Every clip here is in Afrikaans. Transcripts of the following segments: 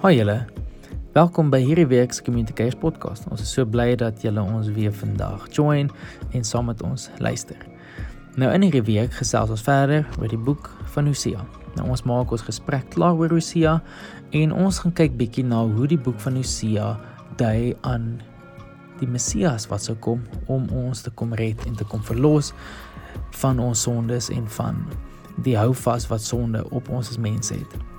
Hi julle. Welkom by hierdie week se Community Case podcast. Ons is so bly dat julle ons weer vandag join en saam met ons luister. Nou in hierdie week gesels ons verder oor die boek van Hosea. Nou ons maak ons gesprek klaar oor Hosea en ons gaan kyk bietjie na hoe die boek van Hosea dui aan die Messias wat sou kom om ons te kom red en te kom verlos van ons sondes en van die houvas wat sonde op ons as mense het.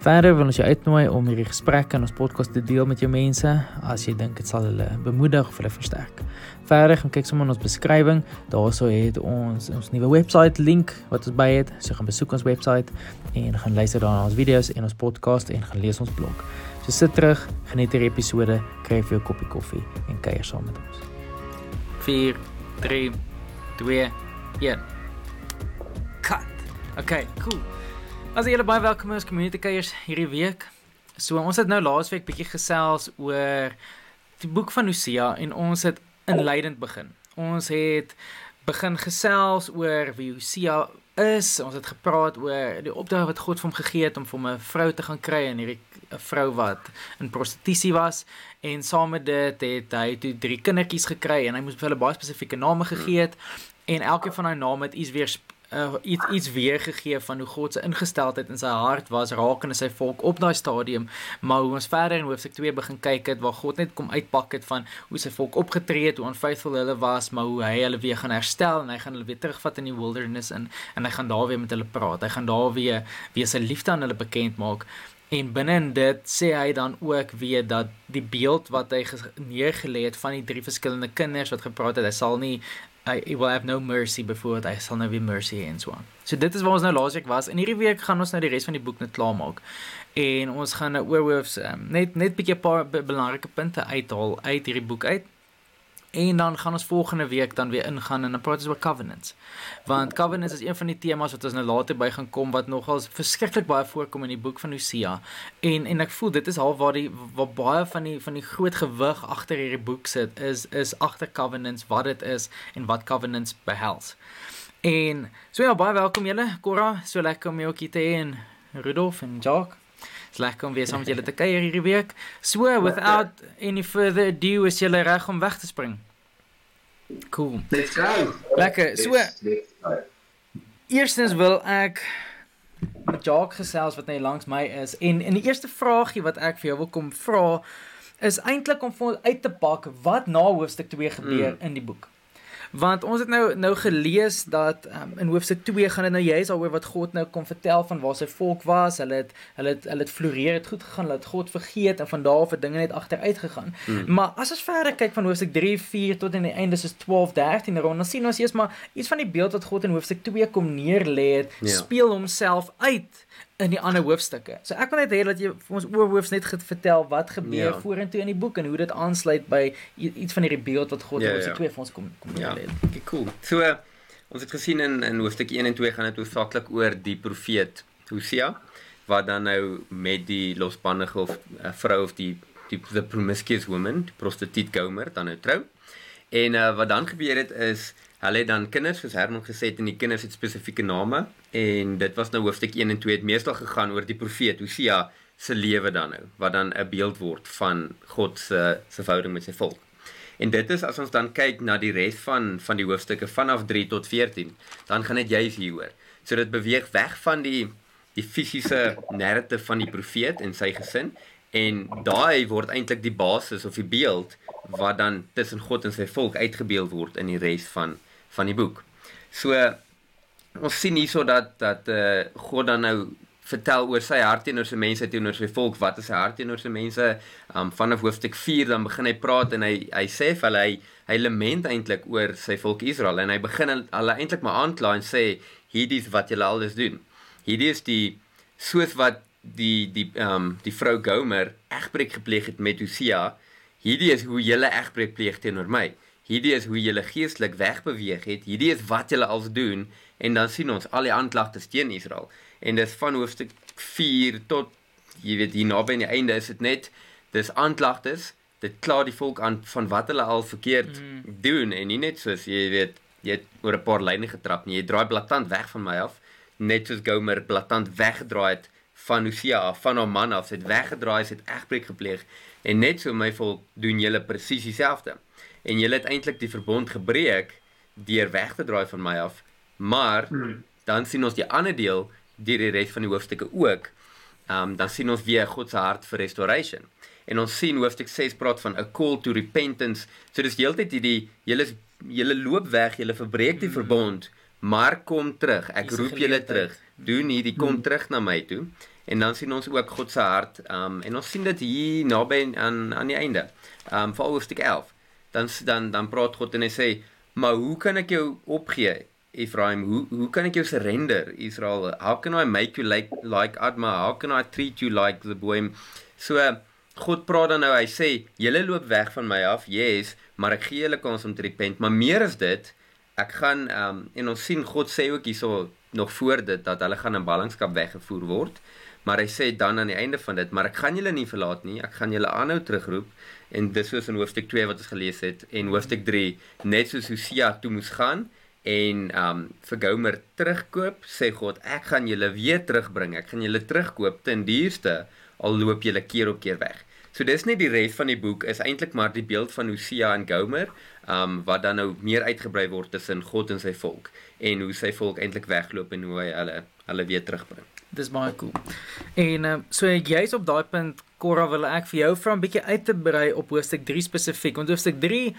Verder wil ons jou uitnooi om hierdie gesprek in ons podcast te deel met jou mense as jy dink dit sal hulle bemoedig of hulle versterk. Verder gaan kyk sommer in ons beskrywing, daarso het ons ons nuwe webwerf link wat ons by het. So gaan besoek ons webwerf en gaan luister daar na ons video's en ons podcast en gaan lees ons blog. So sit terug, geniet hierdie episode, kry vir jou koppie koffie en kuier saam met ons. 4 3 2 1 Cut. Okay, cool. As julle baie welkom is community keiers hierdie week. So ons het nou laasweek bietjie gesels oor die boek van Hosea en ons het inleidend begin. Ons het begin gesels oor wie Hosea is. Ons het gepraat oor die opdrag wat God vir hom gegee het om vir 'n vrou te gaan kry en hierdie 'n vrou wat in prostitusie was en saam met dit het hy toe drie kindertjies gekry en hy moes vir hulle baie spesifieke name gegee het en elkeen van daai name het iets weer uh, iets iets weergegee van hoe God se ingesteldheid in sy hart was rakende sy volk op daai stadium. Maar hoe ons verder in hoofstuk 2 begin kyk het waar God net kom uitpak het van hoe sy volk opgetree het hoe onfaithful hulle was maar hoe hy hulle weer gaan herstel en hy gaan hulle weer terugvat in die wilderness in en hy gaan daar weer met hulle praat. Hy gaan daar weer weer sy liefde aan hulle bekend maak. En binne in dit sê hy dan ook weer dat die beeld wat hy neergelê het van die drie verskillende kinders wat gepraat het, hy sal nie I will have no mercy before I sal nou weer mercy hê en so aan. So dit is waar ons nou laasweek was. En hierdie week gaan ons nou die res van die boek net klaarmaak. En ons gaan nou oor hoofs um, net net bietjie 'n paar belangrike punte uithaal uit hierdie boek uit. En dan gaan ons volgende week dan weer ingaan en dan praat ons oor covenants. Want covenants is een van die temas wat ons nou later by gaan kom wat nogal verskriklik baie voorkom in die boek van Hosea. En en ek voel dit is half waar die waar baie van die van die groot gewig agter hierdie boek sit is is agter covenants wat dit is en wat covenants behels. En so ja, baie welkom julle. Cora, so lekker om jou hier te hê en Rudolf en Jacques. Dis lekker om weer saam met julle te kuier hierdie week. So, without any further ado, is julle reg om weg te spring. Cool. Let's go. Lekker. So, eerstens wil ek met Jacques gesels wat net langs my is en in die eerste vragie wat ek vir jou wil kom vra is eintlik om uit te pak wat na hoofstuk 2 gebeur mm. in die boek want ons het nou nou gelees dat um, in hoofstuk 2 gaan dit nou juist daaroor wat God nou kom vertel van waar sy volk was. Hulle het hulle het hulle het floreer, het goed gegaan, dat God vergeet en van daar af het dinge net agteruit gegaan. Hmm. Maar as ons verder kyk van hoofstuk 3, 4 tot aan die einde is 12, 13 rond, dan sien ons eers maar iets van die beeld wat God in hoofstuk 2 kom neerlê het, ja. speel homself uit in die ander hoofstukke. So ek wil net hê dat jy vir ons oorhoofs net vertel wat gebeur ja. vorentoe in die boek en hoe dit aansluit by iets van hierdie beeld wat God ja, in ons ja. twee vir ons kom kom ja. lê. Okay, cool. So ons het gesien in in hoofstuk 1 en 2 gaan dit hoofsaaklik oor die profeet Hosea wat dan nou met die losbannige of uh, vrou of die die the promiscuous woman, die prostituut Gomer dan nou trou. En uh, wat dan gebeur het is Hulle het dan kinders soos Herman gesê en die kinders het spesifieke name en dit was nou hoofstuk 1 en 2 het meestal gegaan oor die profeet Hosea se lewe dan nou wat dan 'n beeld word van God se se verhouding met sy volk. En dit is as ons dan kyk na die res van van die hoofstukke vanaf 3 tot 14, dan gaan dit juis hieroor. So dit beweeg weg van die die fisiese narrative van die profeet en sy gesin en daai word eintlik die basis of die beeld wat dan tussen God en sy volk uitgebeeld word in die res van van die boek. So ons sien hierso dat dat eh uh, God dan nou vertel oor sy hart teenoor sy mense teenoor sy volk wat is sy hart teenoor sy mense. Um, vanaf hoofstuk 4 dan begin hy praat en hy hy sê vir hulle hy hy lament eintlik oor sy volk Israel en hy begin hulle eintlik maar aankla en sê hierdie is wat julle alles doen. Hierdie is die soos wat die die ehm um, die vrou Gomer egbreek gepleeg het met Hosea hierdie is hoe julle egbreek pleeg teenoor my hierdie is hoe jy geestelik wegbeweeg het. Hierdie is wat jy al doen en dan sien ons al die aanklagtes teen Israel. En dis van hoofstuk 4 tot jy weet hier naby aan die einde is dit net dis aanklagtes. Dit kla die volk aan van wat hulle al verkeerd mm. doen en nie net soos jy weet jy het oor 'n paar lyne getrap nie. Jy draai blaatant weg van my af net soos Gomer blaatant weggedraai het van Hosea af, van haar man af, sy het weggedraai, sy het egbreek gepleeg en net so my volk doen julle presies dieselfde. En julle het eintlik die verbond gebreek deur weg te draai van my af. Maar hmm. dan sien ons die ander deel deur die res van die hoofstukke ook. Ehm um, dan sien ons weer God se hart vir restoration. En ons sien hoofstuk 6 praat van a call to repentance. So dis heeltyd hierdie julle julle loop weg, julle verbreek die hmm. verbond, maar kom terug. Ek roep julle terug. Doen hierdie kom hmm. terug na my toe. En dan sien ons ook God se hart. Ehm um, en ons sien dit hier naby aan aan die einde. Ehm um, vir hoofstuk 11. Dan dan dan praat God en hy sê Maar hoe kan ek jou opgee, Ephraim? Hoe hoe kan ek jou surrender, Israel? How can I make you like like Adma? How can I treat you like the boy? So God praat dan nou, hy sê, "Julle loop weg van my af, yes, maar ek gee julle kans om te repent, maar meer as dit, ek gaan um, en ons sien God sê ook hierso nog voor dit dat hulle gaan in ballingskap weggevoer word." Maar hy sê dan aan die einde van dit, maar ek gaan julle nie verlaat nie. Ek gaan julle aanhou terugroep en dis soos in hoofstuk 2 wat ons gelees het en hoofstuk 3 net soos Hosea toe moes gaan en um vir Gomer terugkoop sê God ek gaan julle weer terugbring. Ek gaan julle terugkoop ten duurste al loop julle keer op keer weg. So dis net die res van die boek is eintlik maar die beeld van Hosea en Gomer um wat dan nou meer uitgebrei word tussen God en sy volk en hoe sy volk eintlik wegloop en hoe hy hulle hulle weer terugbring. Dis baie cool. En uh, so jy's op daai punt Cora wil ek vir jou vra 'n bietjie uit te brei op hoofstuk 3 spesifiek. Want hoofstuk 3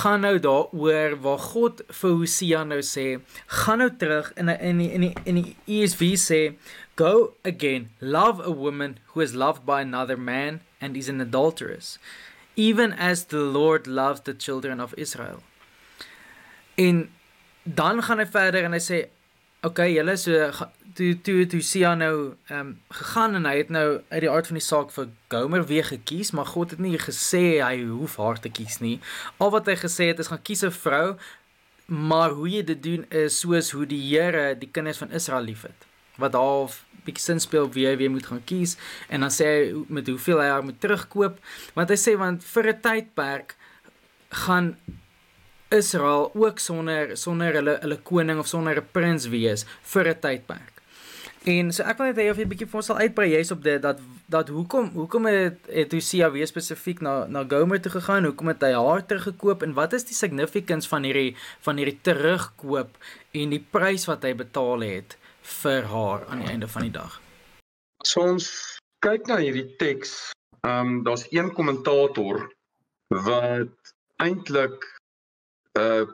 gaan nou daaroor waar God vir Hosea nou sê, gaan nou terug in in in in, in die ESV sê, go again, love a woman who is loved by another man and is an adulteress, even as the Lord loves the children of Israel. En dan gaan hy verder en hy sê, okay, julle so toe toe toe Sia nou ehm um, gegaan en hy het nou uit die aard van die saak vir Gomer weer gekies, maar God het nie gesê hy hoef haar te kies nie. Al wat hy gesê het is gaan kies 'n vrou, maar hoe jy dit doen is soos hoe die Here die kinders van Israel liefhet. Wat half bietjie sin speel wie hy weer moet gaan kies en dan sê hy met hoeveel hy haar moet terugkoop, want hy sê want vir 'n tydperk gaan Israel ook sonder sonder hulle hulle koning of sonder 'n prins wees vir 'n tydperk. En so ek wil net hê of jy 'n bietjie vir ons sal uitbrei jy's op dit dat dat hoekom hoekom het het Hosea weer spesifiek na na Gomer toe gegaan? Hoekom het hy haar teruggekoop en wat is die significance van hierdie van hierdie terugkoop en die prys wat hy betaal het vir haar aan die einde van die dag? So ons kyk na hierdie teks. Ehm um, daar's een kommentator wat eintlik uh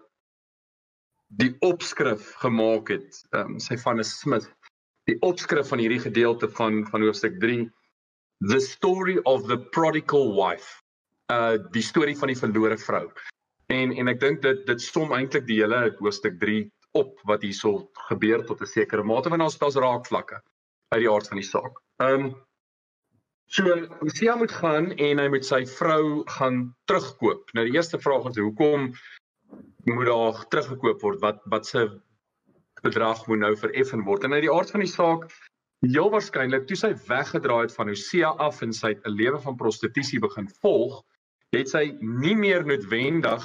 die opskrif gemaak het. Ehm um, sy van 'n Smith die opskrif van hierdie gedeelte van van hoofstuk 3 the story of the prodigal wife uh die storie van die verlore vrou en en ek dink dit dit som eintlik die hele hoofstuk 3 op wat hierso gebeur tot 'n sekere mate want ons daar's raakvlakke uit die aard van die saak. Um so Hosea moet gaan en hy moet sy vrou gaan terugkoop. Nou die eerste vraag is hoekom moet haar teruggekoop word? Wat wat se bedrag moet nou vereffen word. En uit die aard van die saak heel waarskynlik toe sy weggedraai het van Hosea af en sy 'n lewe van prostitusie begin volg, het sy nie meer noodwendig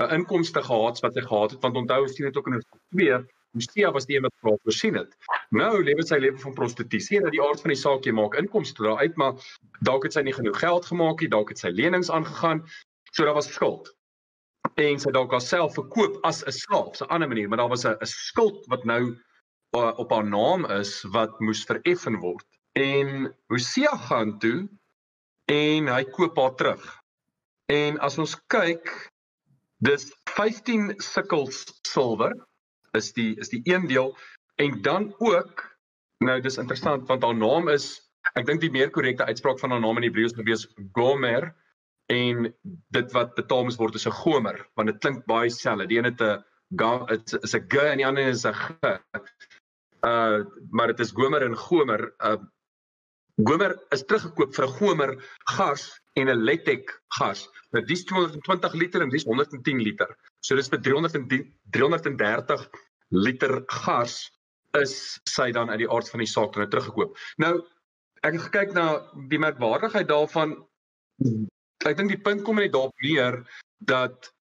'n inkomste gehad wat sy gehad het want onthou sien dit ook in 'n twee Hosea was die een wat vir voorsien het. Nou lewe sy lewe van prostitusie en uit die aard van die saak jy maak inkomste daaruit maar dalk het sy nie genoeg geld gemaak nie, dalk het sy lenings aangegaan. So daar was skuld en sy dalk haarself verkoop as 'n slaaf, 'n ander manier, maar daar was 'n skuld wat nou uh, op haar naam is wat moes vereffen word. En Hosea gaan toe en hy koop haar terug. En as ons kyk, dis 15 sikkels silwer is die is die een deel en dan ook nou dis interessant want haar naam is ek dink die meer korrekte uitspraak van haar naam in Hebreëus gewees Gomer en dit wat betaal moet word is 'n gomer want dit klink baie dieselfde. Die een het 'n dit is 'n g en die ander is 'n g. Uh maar dit is gomer en gomer. Uh gomer is teruggekoop vir 'n gomer gas en 'n letek gas. Nou dis 220 liter en dis 110 liter. So dis vir 310 330 liter gas is sy dan uit die aard van die saak dan teruggekoop. Nou ek het gekyk na die merkwaardigheid daarvan ek dink die punt kom net daarop neer dat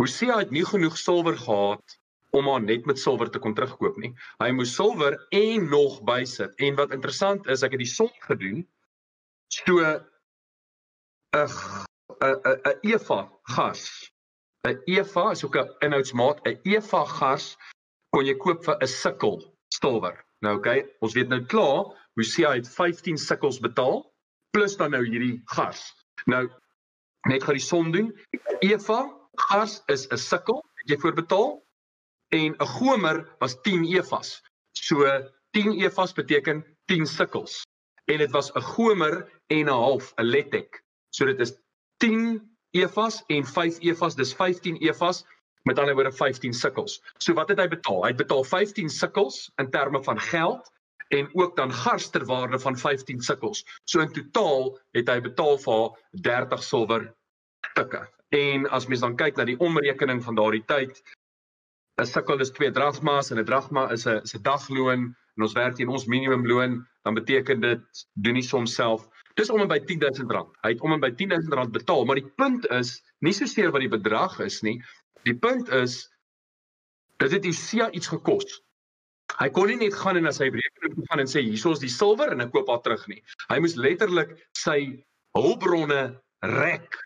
Hosea het nie genoeg silwer gehad om haar net met silwer te kon terugkoop nie. Hy moes silwer en nog bysit. En wat interessant is, ek het die som gedoen. So 'n 'n 'n Eva gas. 'n Eva is ook 'n inhoudsmaat. 'n Eva gas kon jy koop vir 'n sikkel silwer. Nou oké, okay, ons weet nou klaar, Hosea het 15 sikkels betaal plus dan nou hierdie gas. Nou net gou die som doen. Eva gas is 'n sikkel, het jy voorbetaal? en 'n gomer was 10 evas. So 10 evas beteken 10 sikkels. En dit was 'n gomer en 'n half, 'n letek. So dit is 10 evas en 5 evas, dis 15 evas met ander woorde 15 sikkels. So wat het hy betaal? Hy het betaal 15 sikkels in terme van geld en ook dan gars ter waarde van 15 sikkels. So in totaal het hy betaal vir 30 silwer stukke. En as mens dan kyk na die omrekening van daardie tyd, 'n sikkel is 2 drachmas en 'n drachma is 'n 'n dagloon en ons werk teen ons minimumloon, dan beteken dit doen nie soms self. Dis om en by R10000. Hy het om en by R10000 betaal, maar die punt is nie so seer wat die bedrag is nie. Die punt is dit het Isia iets gekos. Hy kon nie net gaan en na sy rekening gaan en sê hierso is die silwer en ek koop haar terug nie. Hy moes letterlik sy hulpbronne rek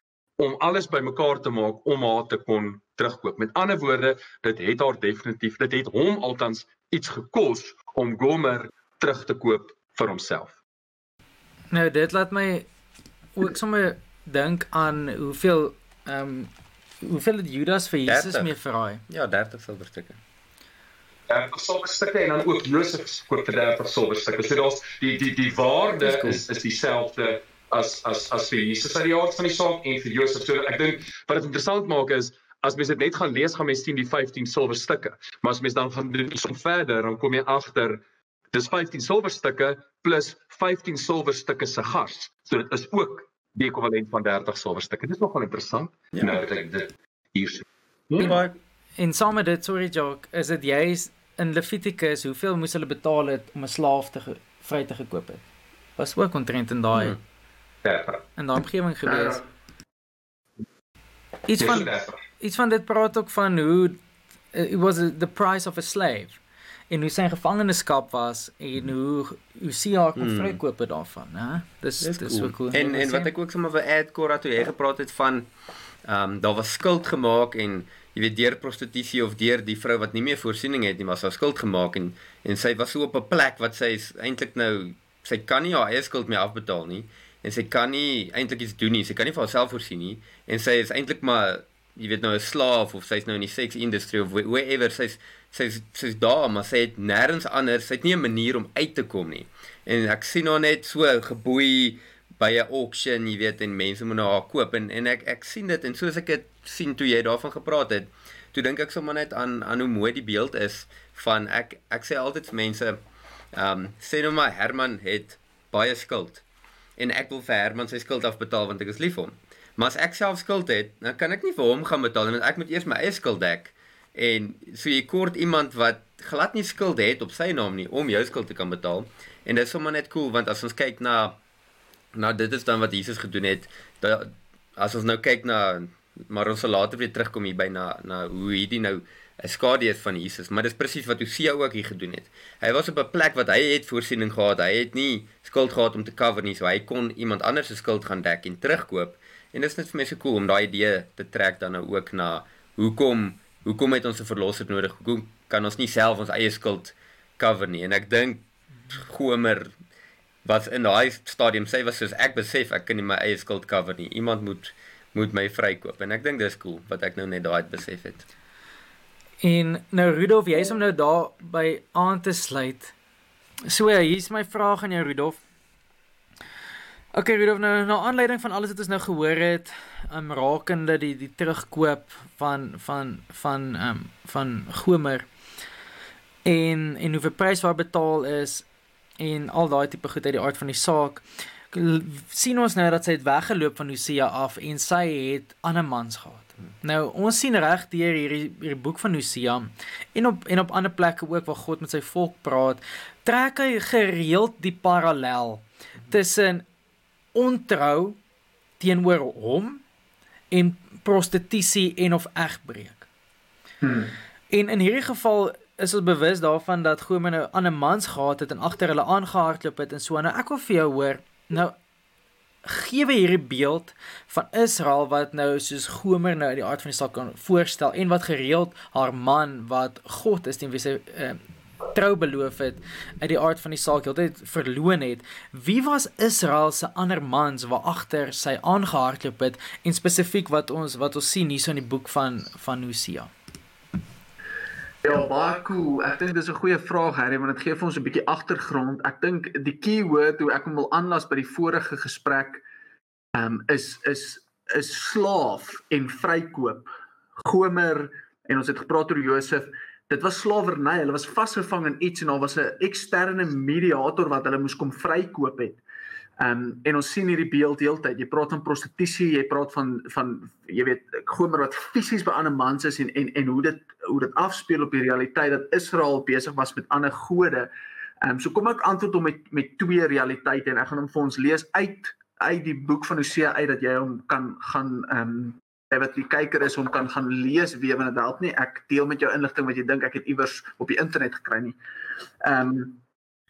om alles bymekaar te maak om haar te kon terugkoop. Met ander woorde, dit het haar definitief, dit het hom altans iets gekos om Gomer terug te koop vir homself. Nou dit laat my ook sommer dink aan hoeveel ehm um, hoeveel het Judas vir Jesus mee verraai? Ja, 30 silwerstukke. Ja, uh, sulke stukke en dan ook Josef koop vir 30 silwerstukke. So daar's die die die waarde is, cool. is is dieselfde as as as vir Jesus uit die aard van die saak en vir Josef. So ek dink wat dit interessant maak is as mens dit net gaan lees gaan mens sien die 15 silwer stukke. Maar as mens dan gaan doen iets om verder, dan kom jy agter dis 15 silwer stukke plus 15 silwer stukke se gas. So dit is ook die ekwivalent van 30 silwer stukke. Dit is nogal interessant. Ja. Nou ek dit hier. Ja. In somme dit sorry Jock, is dit juist in Levitikus hoeveel moes hulle betaal het om 'n slaaf te vry te gekoop het? Was ook ontrent in daai. Hmm. Ja. En daai omgewing gewees. Iets van 30 iets van dit praat ook van hoe uh, it was the price of a slave en hoe sy gevangenskap was en hoe hoe sy haar kon mm. vrykoop daarvan, hè? Dis dis cool. so cool. En en wat ek ook sommer vir Ed Cora toe jy gepraat het van ehm um, daar was skuld gemaak en jy weet deur prostitusie of deur die vrou wat nie meer voorsiening het nie, maar sy skuld gemaak en en sy was so op 'n plek wat sy is eintlik nou sy kan nie haar eie skuld meer afbetaal nie en sy kan nie eintlik iets doen nie. Sy kan nie vir haarself voorsien nie en sy is eintlik maar jy weet nou 'n slaaf of sy's nou in die seks industrie of wherever sy's sy's sy's daar maar sy het nêrens anders sy het nie 'n manier om uit te kom nie en ek sien haar net so geboei by 'n auction jy weet en mense moet nou haar koop en en ek ek sien dit en soos ek dit sien toe jy daarvan gepraat het toe dink ek sommer net aan aan hoe mooi die beeld is van ek ek sê altyd vir mense ehm um, sê nou maar Herman het baie skuld en ek wil vir Herman sy skuld afbetaal want ek is lief vir hom Maar as ek self skuld het, dan kan ek nie vir hom gaan betaal want ek moet eers my eie skuld dek. En so jy kort iemand wat glad nie skuld het op sy naam nie om jou skuld te kan betaal. En dit is sommer net cool want as ons kyk na nou dit is dan wat Jesus gedoen het. Dat as ons nou kyk na maar ons sal later weer terugkom hier by na na hoe hierdie nou 'n skade is van Jesus, maar dis presies wat Hosea ook hier gedoen het. Hy was op 'n plek wat hy het voorsiening gehad. Hy het nie skuld gehad om te cover nie, so hy kon iemand anders se skuld gaan dek en terugkoop. En dit is net vir my so cool om daai idee te trek dan nou ook na hoekom hoekom het ons 'n verlosser nodig? Hoekom kan ons nie self ons eie skuld cover nie? En ek dink Gomer wat in daai stadium sê was soos ek besef ek kan nie my eie skuld cover nie. Iemand moet moet my vrykoop en ek dink dis cool wat ek nou net daai besef het. En nou Rudolf, jy's om nou daar by aan te sluit. So ja, hier's my vraag aan jou Rudolf. Okay, Rudolf, nou na aanleiding van alles wat ons nou gehoor het, um rakende die die terugkoop van van van um van Gomer en en hoeveel prys wat betaal is en al daai tipe goed uit die aard van die saak sien ons nou dat sy het weggeloop van Hosea af en sy het ander mans gehad. Nou ons sien reg deur hierdie hierdie boek van Hosea en op en op ander plekke ook waar God met sy volk praat, trek hy gereeld die parallel tussen ontrou teenoor hom en prostitusie en of egbreek. Hmm. En in hierdie geval is ons bewus daarvan dat Gomer nou ander mans gehad het en agter hulle aangehardloop het en so nou ek wil vir jou hoor nou gee we hierdie beeld van Israel wat nou soos Gomer nou uit die aard van die saak kan voorstel en wat gereeld haar man wat God is teen wie sy uh, trou beloof het uit die aard van die saak heeltyd verloon het. Wie was Israel se ander mans wat agter sy aangehardloop het en spesifiek wat ons wat ons sien hierso in die boek van van Hosea Ja, baie cool. Ek dink dis 'n goeie vraag Harry, want dit gee vir ons 'n bietjie agtergrond. Ek dink die keyword hoe ek hom wil aanlas by die vorige gesprek um, is is is slaaf en vrykoop. Gomer en ons het gepraat oor Josef. Dit was slawerny. Hulle was vasgevang in iets en daar was 'n eksterne mediator wat hulle moes kom vrykoop het. Ehm um, en ons sien hierdie beeld heeltyd. Jy praat van prostitusie, jy praat van van jy weet gomer wat fisies by ander mans is en en en hoe dit hoe dit afspeel op die realiteit dat Israel besig was met ander gode. Ehm um, so kom ek antwoord om met met twee realiteite en ek gaan hom vir ons lees uit uit die boek van Hosea uit dat jy hom kan gaan ehm um, wat die kyker is hom kan gaan lees weer want dit help nie ek deel met jou inligting wat jy dink ek het iewers op die internet gekry nie. Ehm um,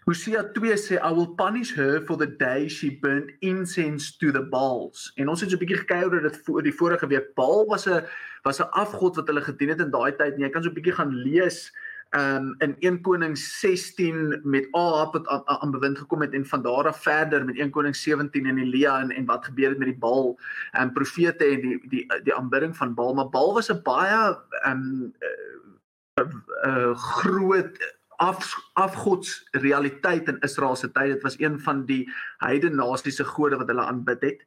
Hosea 2 sê I will punish her for the day she burnt incense to the Baals. En ons het so 'n bietjie gekyk oor dit voor die vorige week. Baal was 'n was 'n afgod wat hulle gedien het in daai tyd. En jy kan so 'n bietjie gaan lees um in 1 Konings 16 met Ahab wat aan, bewind gekom het en van daar af verder met 1 Konings 17 en Elia en en wat gebeur het met die Baal en um, profete en die die die aanbidding van Baal. Maar Baal was 'n baie um uh, uh, groot af afgods realiteit in Israel se tyd. Dit was een van die heidene nasies se gode wat hulle aanbid het.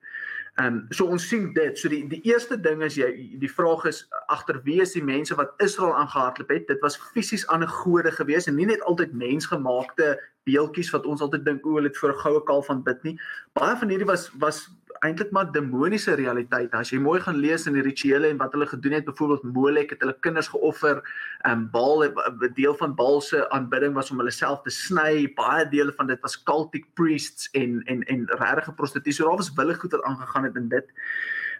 Ehm um, so ons sien dit. So die die eerste ding is jy die vraag is agter wie is die mense wat Israel aangehardloop het? Dit was fisies ander gode gewees en nie net altyd mensgemaakte beeltjies wat ons altyd dink o, hulle het voor 'n goue kalf van bid nie. Baie van hierdie was was eintlik maar demoniese realiteit. As jy mooi gaan lees in die rituele en wat hulle gedoen het, byvoorbeeld Molek het hulle kinders geoffer, en um, Baal 'n deel van Baal se aanbidding was om hulle self te sny. Baie dele van dit was cultic priests en en en regte prostitusie. Daar was wille goed wat aangegaan het in dit.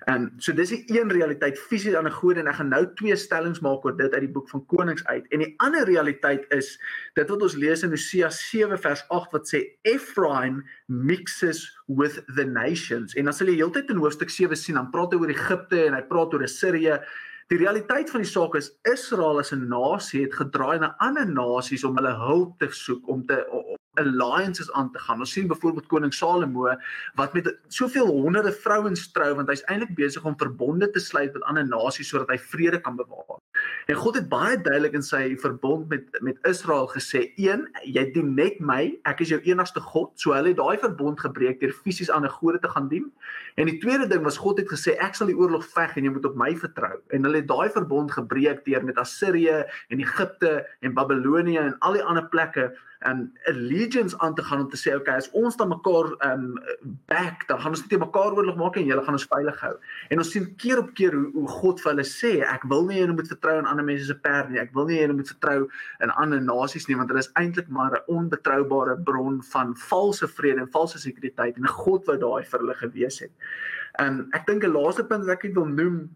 Ehm um, so dis die een realiteit fisies aan 'n gode en ek gaan nou twee stellings maak oor dit uit die boek van Konings uit. En die ander realiteit is dit wat ons lees in Hosea 7 vers 8 wat sê Ephraim mixes with the nations. En as jy heeltyd in hoofstuk 7 sien, dan praat hy oor Egipte en hy praat oor Assirië. Die realiteit van die saak is Israel as 'n nasie het gedraai na ander nasies om hulle hulp te soek om te alliances aan te gaan. Ons sien byvoorbeeld koning Salomo wat met soveel honderde vrouens trou want hy's eintlik besig om verbonde te sluit met ander nasies sodat hy vrede kan bewaar. En God het baie duidelik in sy verbond met met Israel gesê: "Een, jy dien net my, ek is jou enigste God." So hulle het daai verbond gebreek deur fisies ander gode te gaan dien. En die tweede ding was God het gesê: "Ek sal die oorlog veg en jy moet op my vertrou." En hulle het daai verbond gebreek deur met Assirië en Egipte en Babelonie en al die ander plekke um allegiance aan te gaan om te sê okay as ons dan mekaar um back dan gaan ons net mekaar oorlog maak en julle gaan ons veilig hou. En ons sien keer op keer hoe, hoe God vir hulle sê ek wil nie julle moet vertrou in ander mense se perd nie. Ek wil nie julle moet vertrou in ander nasies nie want hulle is eintlik maar 'n onbetroubare bron van valse vrede en valse sekuriteit en God wou daai vir hulle gewees het. Um ek dink 'n laaste punt wat ek wil noem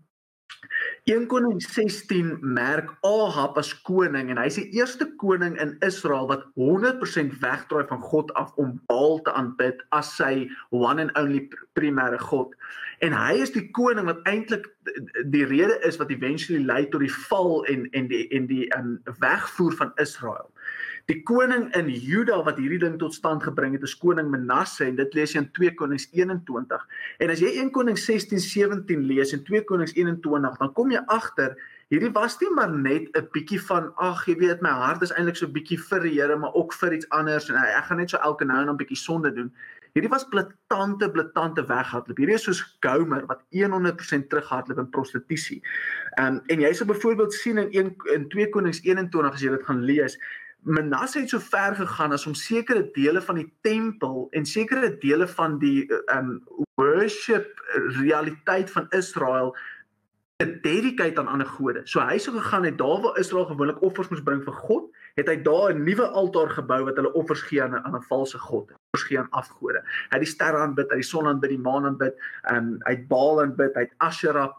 1 Koning 16 merk Ahab as koning en hy's die eerste koning in Israel wat 100% wegdraai van God af om Baal te aanbid as sy one and only primêre god. En hy is die koning wat eintlik die rede is wat eventually lei tot die val en en die en die um, wegvoer van Israel. Die koning in Juda wat hierdie ding tot stand gebring het, is koning Manasse en dit lees jy in 2 Konings 21. En as jy 1 Konings 16 17 lees en 2 Konings 21, dan kom jy agter hierdie was nie maar net 'n bietjie van ag, jy weet my hart is eintlik so bietjie vir die Here, maar ook vir iets anders en ek gaan net so elke nou en dan 'n bietjie sonde doen. Hierdie was blitante blitante weghardloop. Hierdie is soos Gomer wat 100% terughardloop in prostitusie. Um, en jy sou byvoorbeeld sien in 1 in 2 Konings 21 as jy dit gaan lees, Manasse het so ver gegaan as om sekere dele van die tempel en sekere dele van die um worship realiteit van Israel te dedicate aan ander gode. So hy sou gegaan het daar waar Israel gewoonlik offers moes bring vir God, het hy daar 'n nuwe altaar gebou wat hulle offers gee aan 'n aan 'n valse god. Offers gee aan afgode. Hy het die sterre aanbid, hy die son aanbid, die maan aanbid, um hy het Baal aanbid, hy het Asherah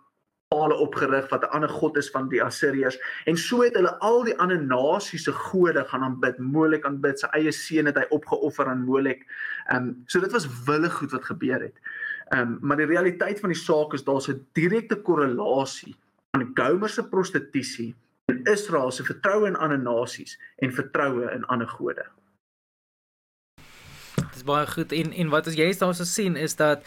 pale opgerig wat 'n ander god is van die Assiriërs en so het hulle al die ander nasies se gode gaan aanbid. Molek aanbid, sy eie seun het hy opgeoffer aan Molek. Ehm um, so dit was wille goed wat gebeur het. Ehm um, maar die realiteit van die saak is daar's 'n direkte korrelasie aan Gomer se prostitusie en Israel se vertroue in ander nasies en vertroue in ander gode. Dit is baie goed en en wat as jy daarso sien is dat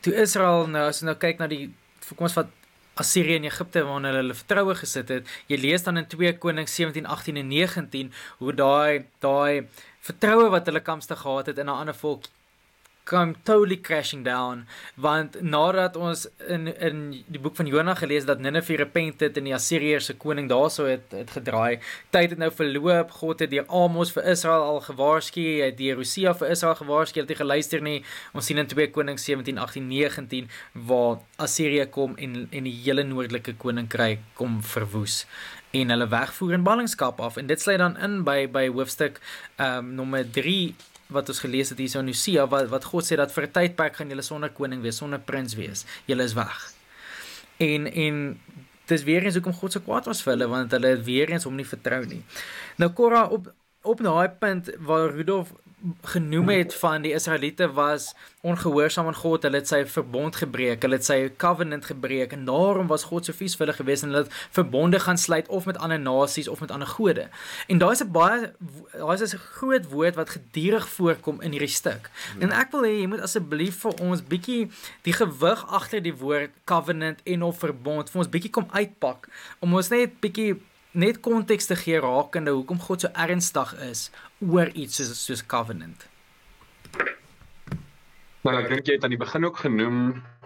toe Israel nou as jy nou kyk na die kom ons vat Assirië en Egipte waarna hulle hulle vertroue gesit het. Jy lees dan in 2 Konings 17, 18 en 19 hoe daai daai vertroue wat hulle kamste gehad het in 'n ander volk come totally crashing down want nadat ons in in die boek van Jonah gelees dat Nineve repented en die Assiriërs koning daarso het het gedraai tyd het nou verloop God het deur Amos vir Israel al gewaarsku het deur Hosea vir Israel gewaarsku het hy geluister nie. Ons sien in 2 Konings 17 18 19 waar Assirië kom en en die hele noordelike koninkryk kom verwoes en hulle wegvoer in ballingskap af en dit sluit dan in by by hoofstuk ehm um, nommer 3 wat ons gelees het hierso in Hosea wat wat God sê dat vir 'n tydperk gaan julle sonder koning wees, sonder prins wees. Julle is weg. En en dis weer eens hoekom God so kwaad was vir hulle want hulle het weer eens hom nie vertrou nie. Nou Korra op op daai punt waar Rudolf genoem het van die Israeliete was ongehoorsaam aan God, hulle het sy verbond gebreek, hulle het sy covenant gebreek en daarom was God so vies vir hulle gewees en hulle het verbonde gaan sluit of met ander nasies of met ander gode. En daai is 'n baie daai is 'n groot woord wat gedurig voorkom in hierdie stuk. En ek wil hê jy moet asseblief vir ons bietjie die gewig agter die woord covenant en of verbond vir ons bietjie kom uitpak om ons net bietjie net konteks te gee rakende hoekom God so ernstig is oor iets soos soos covenant. Nou ek dink jy het aan die begin ook genoem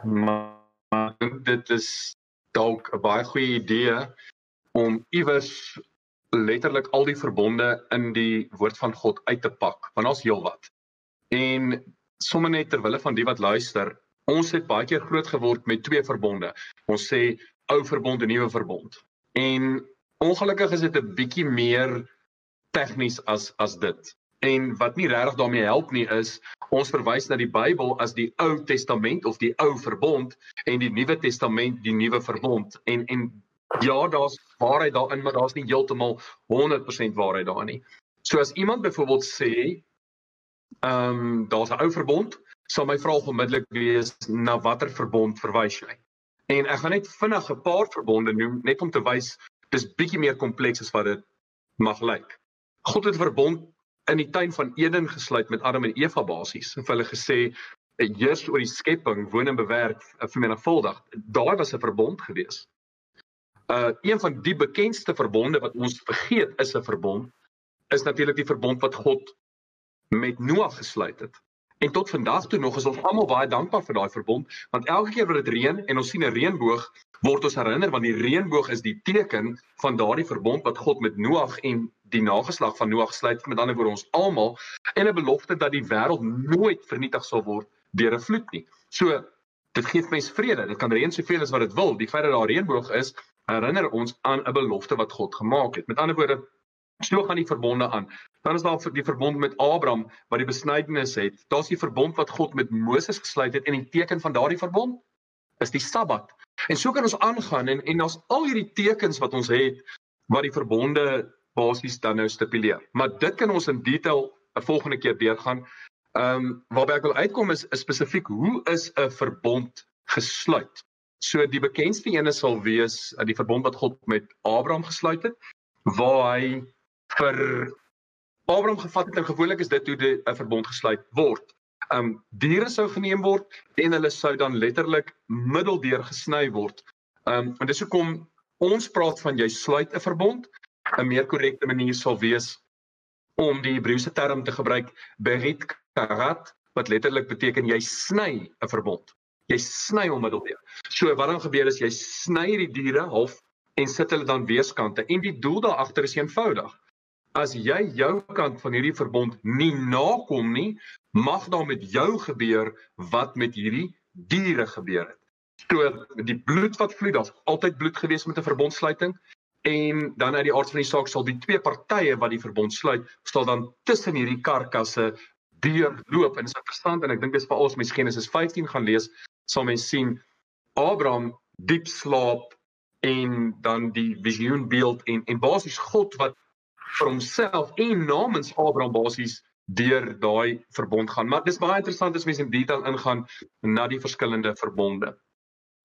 maar ek dink dit is dalk 'n baie goeie idee om iewers letterlik al die verbonde in die woord van God uit te pak want ons heelwat. En sommer net ter wille van die wat luister, ons het baie keer groot geword met twee verbonde. Ons sê ou verbond en nuwe verbond. En Ongelukkig is dit 'n bietjie meer tegnies as as dit. En wat nie regtig daarmee help nie is ons verwys na die Bybel as die Ou Testament of die Ou Verbond en die Nuwe Testament die Nuwe Verbond. En en ja, daar's waarheid daarin, maar daar's nie heeltemal 100% waarheid daarin nie. So as iemand byvoorbeeld sê, ehm um, daar's 'n Ou Verbond, sal my vraag onmiddellik wees na watter verbond verwys jy? En ek gaan net vinnig 'n paar verbonde noem net om te wys dis bietjie meer kompleks as wat dit mag lyk. God het verbond in die tuin van Eden gesluit met Adam en Eva basies en vir hulle gesê heers oor die skepping, woon en bewerk eh, vermenigvuldig. Daar was 'n verbond gewees. Uh een van die bekendste verbonde wat ons vergeet is 'n verbond is natuurlik die verbond wat God met Noag gesluit het. En tot vandag toe nog is ons almal baie dankbaar vir daai verbond, want elke keer wanneer dit reën en ons sien 'n reënboog, word ons herinner want die reënboog is die teken van daardie verbond wat God met Noag en die nageslag van Noag sluit, met ander woorde ons almal, en 'n belofte dat die wêreld nooit vernietig sal word deur 'n vloed nie. So dit gee mense vrede. Dit kan reën soveel as wat dit wil. Die feit dat daar reënboog is, herinner ons aan 'n belofte wat God gemaak het. Met ander woorde, so gaan die verbonde aan. Dan is daar die verbond met Abraham wat die besnydenis het. Daar's die verbond wat God met Moses gesluit het en die teken van daardie verbond is die Sabbat. En so kan ons aangaan en en daar's al hierdie tekens wat ons het wat die verbonde basies dan nou stipuleer. Maar dit kan ons in detail 'n volgende keer deurgaan. Ehm um, waarby ek wil uitkom is, spesifiek hoe is 'n verbond gesluit? So die bekendste een sal wees die verbond wat God met Abraham gesluit het waar hy vir Abraham gevat het en gewoonlik is dit hoe 'n verbond gesluit word. Um diere sou geneem word en hulle sou dan letterlik middeldeur gesny word. Um en dis hoekom ons praat van jy sluit 'n verbond. 'n Meer korrekte manier sal wees om die Hebreëse term te gebruik berit karat wat letterlik beteken jy sny 'n verbond. Jy sny hom middeldeur. So wat dan gebeur is jy sny die diere half en sit hulle dan weeskante en die doel daar agter is eenvoudig as jy jou kant van hierdie verbond nie nakom nie, mag daar met jou gebeur wat met hierdie diere gebeur het. So die bloed wat vloei, daar's altyd bloed gewees met 'n verbondsluiting en dan uit die aard van die saak sal die twee partye wat die verbond sluit, sal dan tussen hierdie karkasse deur loop en dit is interessant en ek dink dis vir ons mens Genesis 15 gaan lees, sal mens sien Abraham diep slaap en dan die visioenbeeld en en basies God wat vir homself en namens Abraham basies deur daai verbond gaan. Maar dis baie interessant as mens in detail ingaan na die verskillende verbonde.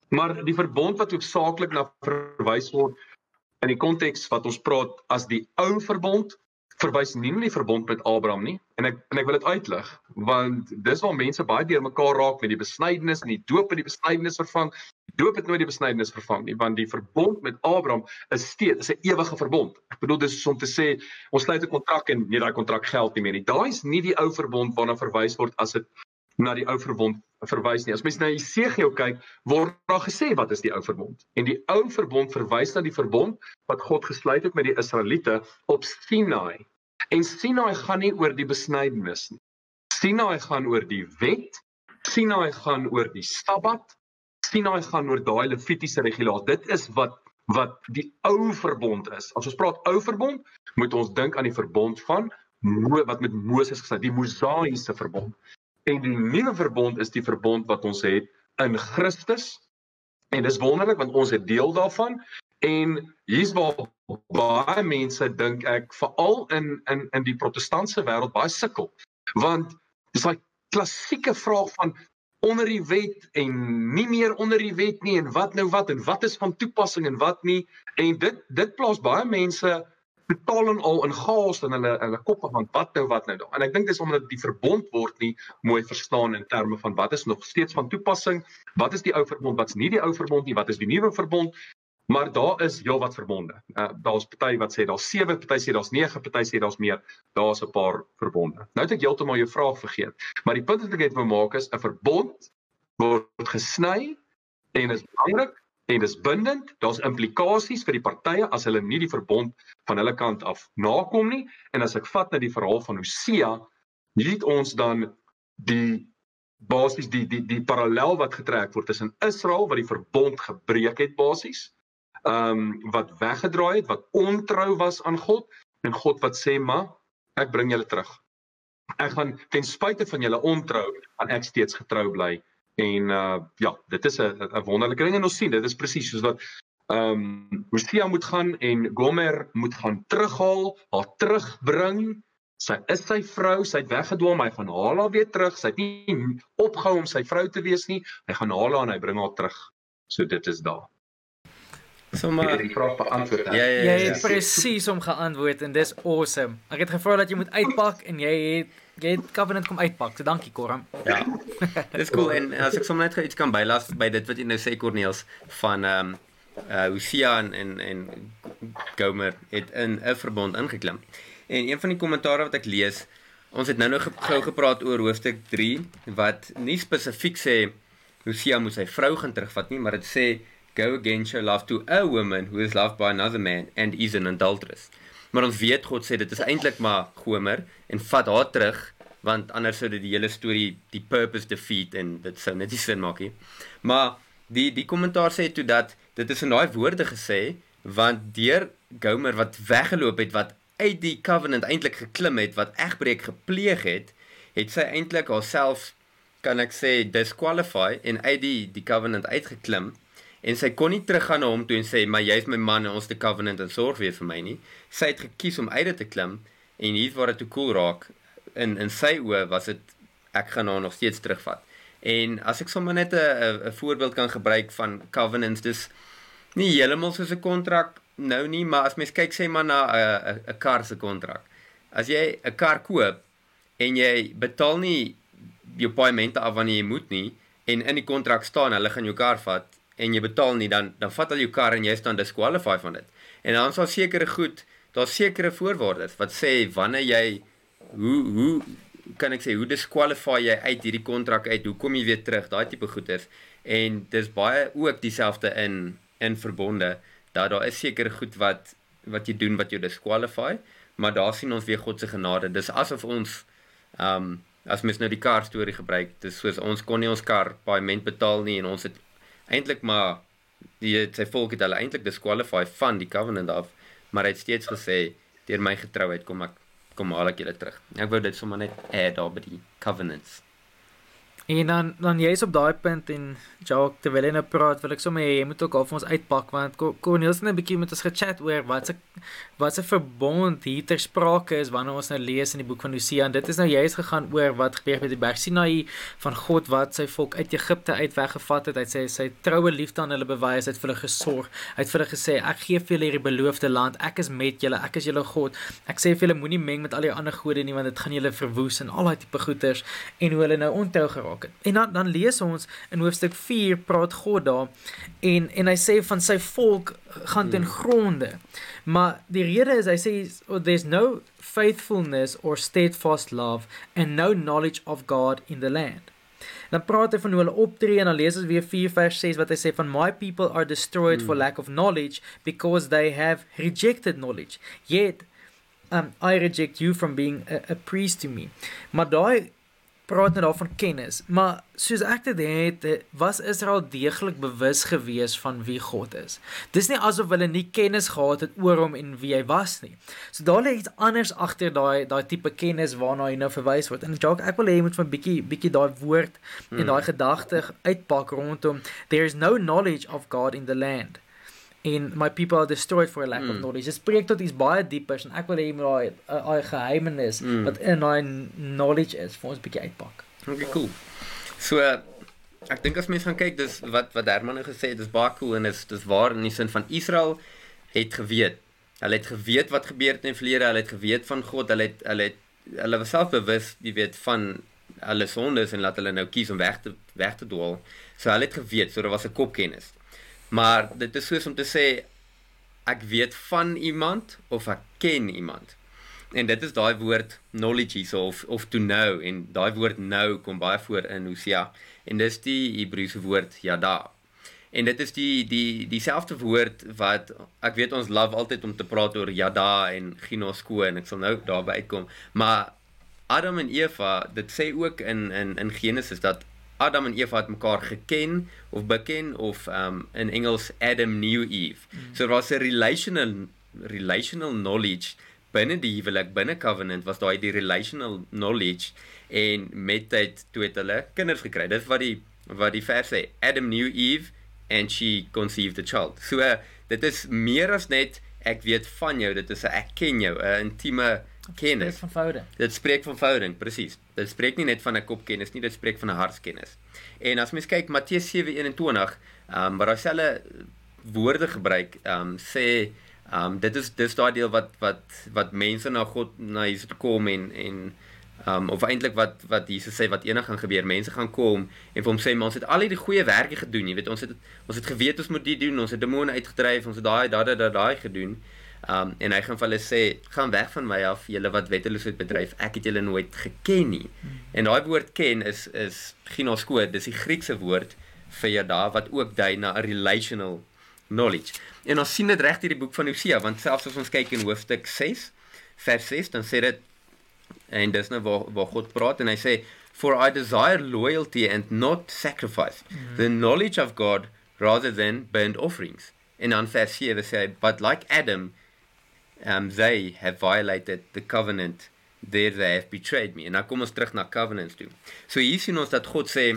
Maar die verbond wat hoofsaaklik na verwys word in die konteks wat ons praat as die ou verbond verwys nie net die verbond met Abraham nie en ek en ek wil dit uitlig want dis waar mense baie deurmekaar raak met die besnydenis en die doop en die besnydenis vervang. Doop het nooit die besnydenis vervang nie want die verbond met Abraham is steeds 'n ewige verbond. Ek bedoel dis om te sê ons sluit 'n kontrak en nie daai kontrak geld nie meer nie. Daai is nie die ou verbond waarna verwys word as dit na die ou verbond verwys nie. As mens na Jesegiel kyk, word daar gesê wat is die ou verbond? En die ou verbond verwys na die verbond wat God gesluit het met die Israeliete op Sinai. En Sinai gaan nie oor die besnydenis nie. Sinai gaan oor die wet. Sinai gaan oor die Sabbat. Sinai gaan oor daai Levitiese regulasie. Dit is wat wat die ou verbond is. As ons praat ou verbond, moet ons dink aan die verbond van Mo wat met Moses gesluit, die Mosaïese verbond. En die nuwe verbond is die verbond wat ons het in Christus. En dis wonderlik want ons het deel daarvan en hier's waar baie mense dink ek veral in in in die protestantse wêreld baie sukkel. Want dis daai klassieke vraag van onder die wet en nie meer onder die wet nie en wat nou wat en wat is van toepassing en wat nie en dit dit plaas baie mense totaal en al in chaos in hulle hulle koppe van wat nou wat nou. En ek dink dis omdat die verbond word nie mooi verstaan in terme van wat is nog steeds van toepassing, wat is die ou verbond, wat's nie die ou verbond nie, wat is die nuwe verbond? Maar daar is heelwat verbonde. Uh, daar's party wat sê daar's 7, party sê daar's 9, party sê daar's meer. Daar's 'n paar verbonde. Nou het ek heeltemal jou vraag vergeet. Maar die punt wat ek wou maak is 'n verbond word gesny en is belangrik en dis bindend. Daar's implikasies vir die partye as hulle nie die verbond van hulle kant af nakom nie. En as ek vat na die verhaal van Hosea, het ons dan die basies die die die parallel wat getrek word tussen Israel wat die verbond gebreek het basies. Ehm um, wat weggedraai het, wat ontrou was aan God en God wat sê, "Maar ek bring julle terug. Ek gaan ten spyte van julle ontrou, aan ek steeds getrou bly." En uh ja, dit is 'n 'n wonderlike ding en ons sien dit is presies soos wat ehm um, Hosea moet gaan en Gomer moet gaan terughaal, haar terugbring. Sy is sy vrou, sy het weggedwaal, hy gaan haar weer terug. Sy het nie opgehou om sy vrou te wees nie. Hy gaan haar en hy bring haar terug. So dit is daar. So maar die vraag beantwoord. Ja, ja, ja. Jy ja. het presies om geantwoord en dis awesome. Ek het gevra dat jy moet uitpak en jy het jy het Covenant kom uitpak. So dankie Koram. Ja. Dis cool en as ek sommer net iets kan bylas by dit wat jy nou sê Corneels van ehm um, uh Hosea en en, en Gomer het in 'n verbond ingeklim. En een van die kommentare wat ek lees, ons het nou nou gou gepraat oor hoofstuk 3 wat nie spesifiek sê Hosea moet sy vrou gaan terugvat nie, maar dit sê go against your love to a woman who is loved by another man and is an adulteress. Maar ons weet God sê dit is eintlik maar Gomer en vat haar terug want anders sou dit die hele storie die purpose defeat en dit sou net nie sin maak nie. Maar die die kommentaar sê toe dat dit is in daai woorde gesê want deur Gomer wat weggeloop het wat uit die covenant eintlik geklim het wat egbreek gepleeg het, het sy eintlik haarself kan ek sê disqualify en uit die die covenant uitgeklim en sy kon nie teruggaan na hom toe en sê maar jy's my man en ons te covenant en sorg weer vir my nie. Sy het gekies om uit te klim en hier waar dit te cool raak in in sy oë was dit ek gaan haar nog steeds terugvat. En as ek sommer net 'n 'n voorbeeld kan gebruik van covenants, dis nie heeltemal soos 'n kontrak nou nie, maar as mens kyk sê maar na 'n 'n kar se kontrak. As jy 'n kar koop en jy betaal nie jou paemente af wanneer jy moet nie en in die kontrak staan hulle gaan jou kar vat en jy betaal nie dan dan vat hulle jou kar en jy staan disqualify van dit. En dan sal sekere goed, daar's sekere voorwaardes wat sê wanneer jy hoe hoe kan ek sê hoe disqualify jy uit hierdie kontrak uit? Hoe kom jy weer terug? Daai tipe goeders. En dis baie ook dieselfde in in verbonde dat daar is sekere goed wat wat jy doen wat jou disqualify, maar daar sien ons weer God se genade. Dis asof ons um as mens nou die kar storie gebruik, dis soos ons kon nie ons kar paaiement betaal nie en ons het eintlik maar die sy volk het hulle eintlik disqualify van die covenant af, maar hy het steeds gesê deur my getrouheid kom ek kom haal ek julle terug. Ek wou dit sommer net add daar by die covenants. En dan dan jy's op daai punt en Jacques terwyl hy nou praat, wil ek sommer hê jy moet ook al vir ons uitpak want Cornelis het 'n bietjie met ons gechat oor wat se wat se verbond hier ter sprake is wanneer ons nou lees in die boek van Hosea en dit is nou juist gegaan oor wat gebeur met die berg Sinai van God wat sy volk uit Egipte uit weggevat het. Hy sê sy troue liefde aan hulle bewys, hy het vir hulle gesorg. Hy het vir hulle gesê ek gee vir julle hierdie beloofde land. Ek is met julle. Ek is julle God. Ek sê vir julle moenie meng met al die ander gode nie want dit gaan julle verwoes en al daai tipe goeters en hoe hulle nou ontrou geraak het. En dan dan lees ons in hoofstuk 4 praat God daar en en hy sê van sy volk gaan ten hmm. gronde. Maar die rede is hy sê oh, there's no faithfulness or steadfast love and no knowledge of God in the land. Dan praat hy van hoe hulle optree en dan lees ons weer 4 vers 6 wat hy sê van my people are destroyed hmm. for lack of knowledge because they have rejected knowledge. Yet um I reject you from being a, a priest to me. Maar daai praat net daarvan kennis, maar soos ek dit het, was Israel deeglik bewus gewees van wie God is. Dis nie asof hulle nie kennis gehad het oor hom en wie hy was nie. So daar lê iets anders agter daai daai tipe kennis waarna hy nou verwys word. En Jacques, ek wil hê jy moet van bietjie bietjie daai woord hmm. en daai gedagte uitpak rondom there is no knowledge of God in the land en my people are destroyed for a lack mm. of knowledge. Dit spreek tot iets baie dieper en ek wil hê jy moet daai daai geheimenis mm. wat in daai knowledge is vir ons bietjie uitpak. Okay, cool. So uh, ek dink as mense gaan kyk dis wat wat Herman nou gesê het, dis baie cool en is dis waar in die sin van Israel het geweet. Hulle het geweet wat gebeur het in die verlede, hulle het geweet van God, hulle het hulle het hulle was self bewus, jy weet, van hulle sondes en laat hulle nou kies om weg te weg te dwaal. So hulle het geweet, so daar was 'n kopkennis. Maar dit is soos om te sê ek weet van iemand of ek ken iemand. En dit is daai woord knowledge so of of to know en daai woord know kom baie voor in Hosea en dis die Hebreëse woord yada. En dit is die die dieselfde woord wat ek weet ons love altyd om te praat oor yada en ginosko en ek sal nou daarby uitkom. Maar Adam en Eva, dit sê ook in in in Genesis dat Adam en Eva het mekaar geken of beken of um in Engels Adam knew Eve. Mm. So daar was 'n relational relational knowledge binne die huwelik, binne covenant was daai die relational knowledge en met tyd toe het hulle kinders gekry. Dit wat die wat die vers sê, Adam knew Eve and she conceived a child. So uh, dit is meer as net ek weet van jou, dit is 'n ek ken jou, 'n intieme kennis. Dit spreek van verhouding. Dit spreek van verhouding, presies. Dit spreek nie net van 'n kopkennis nie, dit spreek van 'n hartskennis. En as mens kyk Matteus 7:21, ehm um, waar hy selfe woorde gebruik, ehm um, sê ehm um, dit is dis daai deel wat wat wat mense na God na Jesus toe kom en en ehm um, of eintlik wat wat Jesus sê wat eendag gaan gebeur, mense gaan kom en vir hom sê ons het al hierdie goeie werke gedoen, jy weet, ons het ons het geweet ons moet dit doen, ons het demone uitgedryf, ons het daai daai daai daai gedoen. Um en hy gaan vir hulle sê, "Gaan weg van my af, julle wat wetteloosheid bedryf. Ek het julle nooit geken nie." Hmm. En daai woord ken is is ginosko, dis die Griekse woord vir jou daar wat ook dui na 'n relational knowledge. En ons sien dit reg hier die boek van Hosea, want selfs as ons kyk in hoofstuk 6 vers 6, dan sê dit en dis nou waar waar God praat en hy sê, "For I desire loyalty and not sacrifice, hmm. the knowledge of God rather than burnt offerings." En dan vers 7 sê hy, "But like Adam, um they have violated the covenant there they have betrayed me. En dan kom ons terug na covenants toe. So hier sien ons dat God sê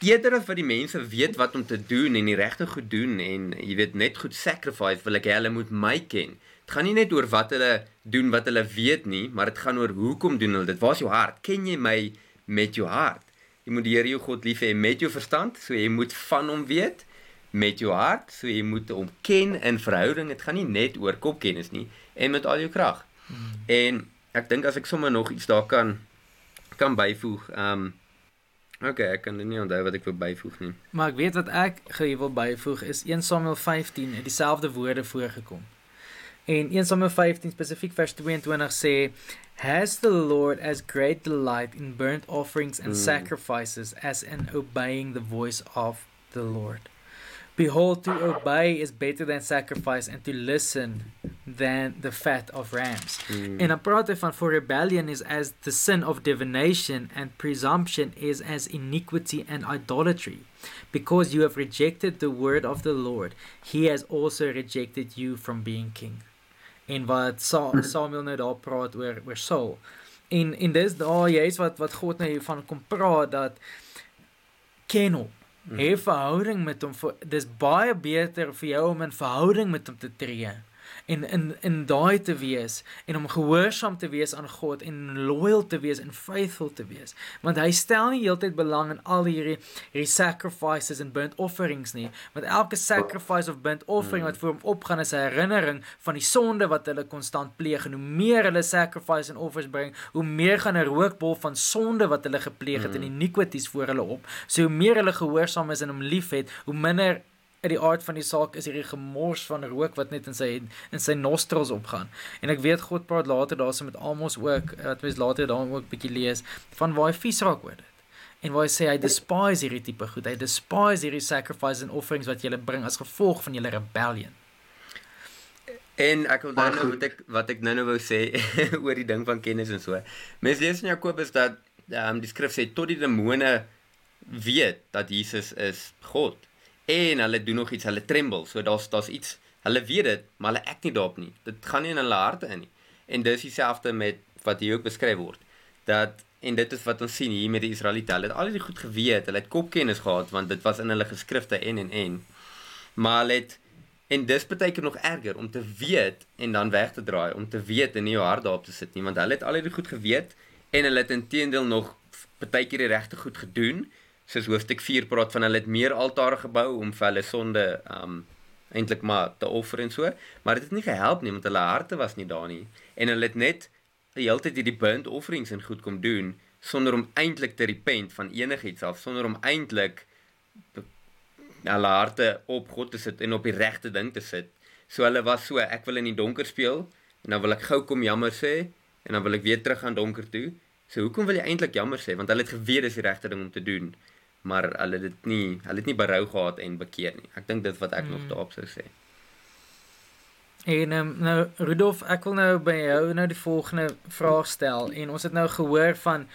eerder as wat die mense weet wat om te doen en die regte goed doen en jy weet net goed sacrifice wil ek hê hulle moet my ken. Dit gaan nie net oor wat hulle doen wat hulle weet nie maar dit gaan oor hoekom doen hulle dit. Waar's jou hart? Ken jy my met jou hart? Jy moet die Here jou God lief hê met jou verstand so jy moet van hom weet met jou hart, so jy moet hom ken in verhouding. Dit gaan nie net oor kopkennis nie en met al jou krag. Hmm. En ek dink as ek sommer nog iets daar kan kan byvoeg. Ehm um, Okay, ek kan nie onthou wat ek wil byvoeg nie. Maar ek weet wat ek gou wil byvoeg is 1 Samuel 15 het dieselfde woorde voorgekom. En 1 Samuel 15 spesifiek vers 22 sê Has the Lord as great delight in burnt offerings and mm. sacrifices as in obeying the voice of the Lord. Behold, to obey is better than sacrifice, and to listen than the fat of rams. Mm. En dan praat hy van for rebellion is as the sin of divination, and presumption is as iniquity and idolatry. Because you have rejected the word of the Lord, he has also rejected you from being king. En wat Samuel nou daar praat oor oor Saul. En en dis daar jy's wat wat God nou hiervan kom praat dat ken hom. Hê verhouding met hom. Dis baie beter vir jou om in verhouding met hom te tree en in in daai te wees en om gehoorsaam te wees aan God en loyal te wees en faithful te wees. Want hy stel nie heeltyd belang in al hierdie hierdie sacrifices en burnt offerings nie. Want elke sacrifice of burnt offering wat voor hom opgaan is 'n herinnering van die sonde wat hulle konstant pleeg. En hoe meer hulle sacrifice en offers bring hoe meer gaan 'n rookbol van sonde wat hulle gepleeg het en iniquities voor hulle op. So hoe meer hulle gehoorsaam is en hom liefhet hoe minder uit die aard van die saak is hierdie gemors van rook wat net in sy in sy nostrils opgaan. En ek weet God praat later daarso met Amos ook wat mens later daarin ook bietjie lees van waar hy vies raak oor dit. En waar hy sê hy despise hierdie tipe goed. Hy despise hierdie sacrifices and offerings wat jy bring as gevolg van julle rebellion. En ek wil dan nou wat ek wat ek nou-nou wou sê oor die ding van kennis en so. Mens lees in Jakobus dat um, die skrif sê tot die demone weet dat Jesus is God en hulle doen nog iets, hulle tremble. So daar's daar's iets. Hulle weet dit, maar hulle ek nie daarop nie. Dit gaan nie in hulle harte in nie. En dis dieselfde met wat hier ook beskryf word. Dat en dit is wat ons sien hier met die Israeliete. Hulle het al die goed geweet, hulle het kopkennis gehad want dit was in hulle geskrifte en en en. Maar hulle het en dis baie keer nog erger om te weet en dan weg te draai, om te weet en nie jou hart daarop te sit nie, want hulle het al die goed geweet en hulle het intedeel nog baie keer die regte goed gedoen soos hoofstuk 4 praat van hulle het meer altare gebou om vir hulle sonde um eintlik maar te offer en so, maar dit het nie gehelp nie want hulle harte was nie daar nie en hulle het net die hele tyd hierdie burnt offerings en goed kom doen sonder om eintlik te repent van enigiets af, sonder om eintlik hulle harte op God te sit en op die regte ding te sit. So hulle was so, ek wil in die donker speel en dan wil ek gou kom jammer sê en dan wil ek weer terug gaan donker toe. So hoekom wil jy eintlik jammer sê? Want hulle het geweet dis die regte ding om te doen maar hulle het dit nie hulle het nie berou gehad en bekeer nie. Ek dink dit wat ek mm. nog daarop sou sê. En um, nou Rudolf, ek wil nou by jou nou die volgende vraag stel en ons het nou gehoor van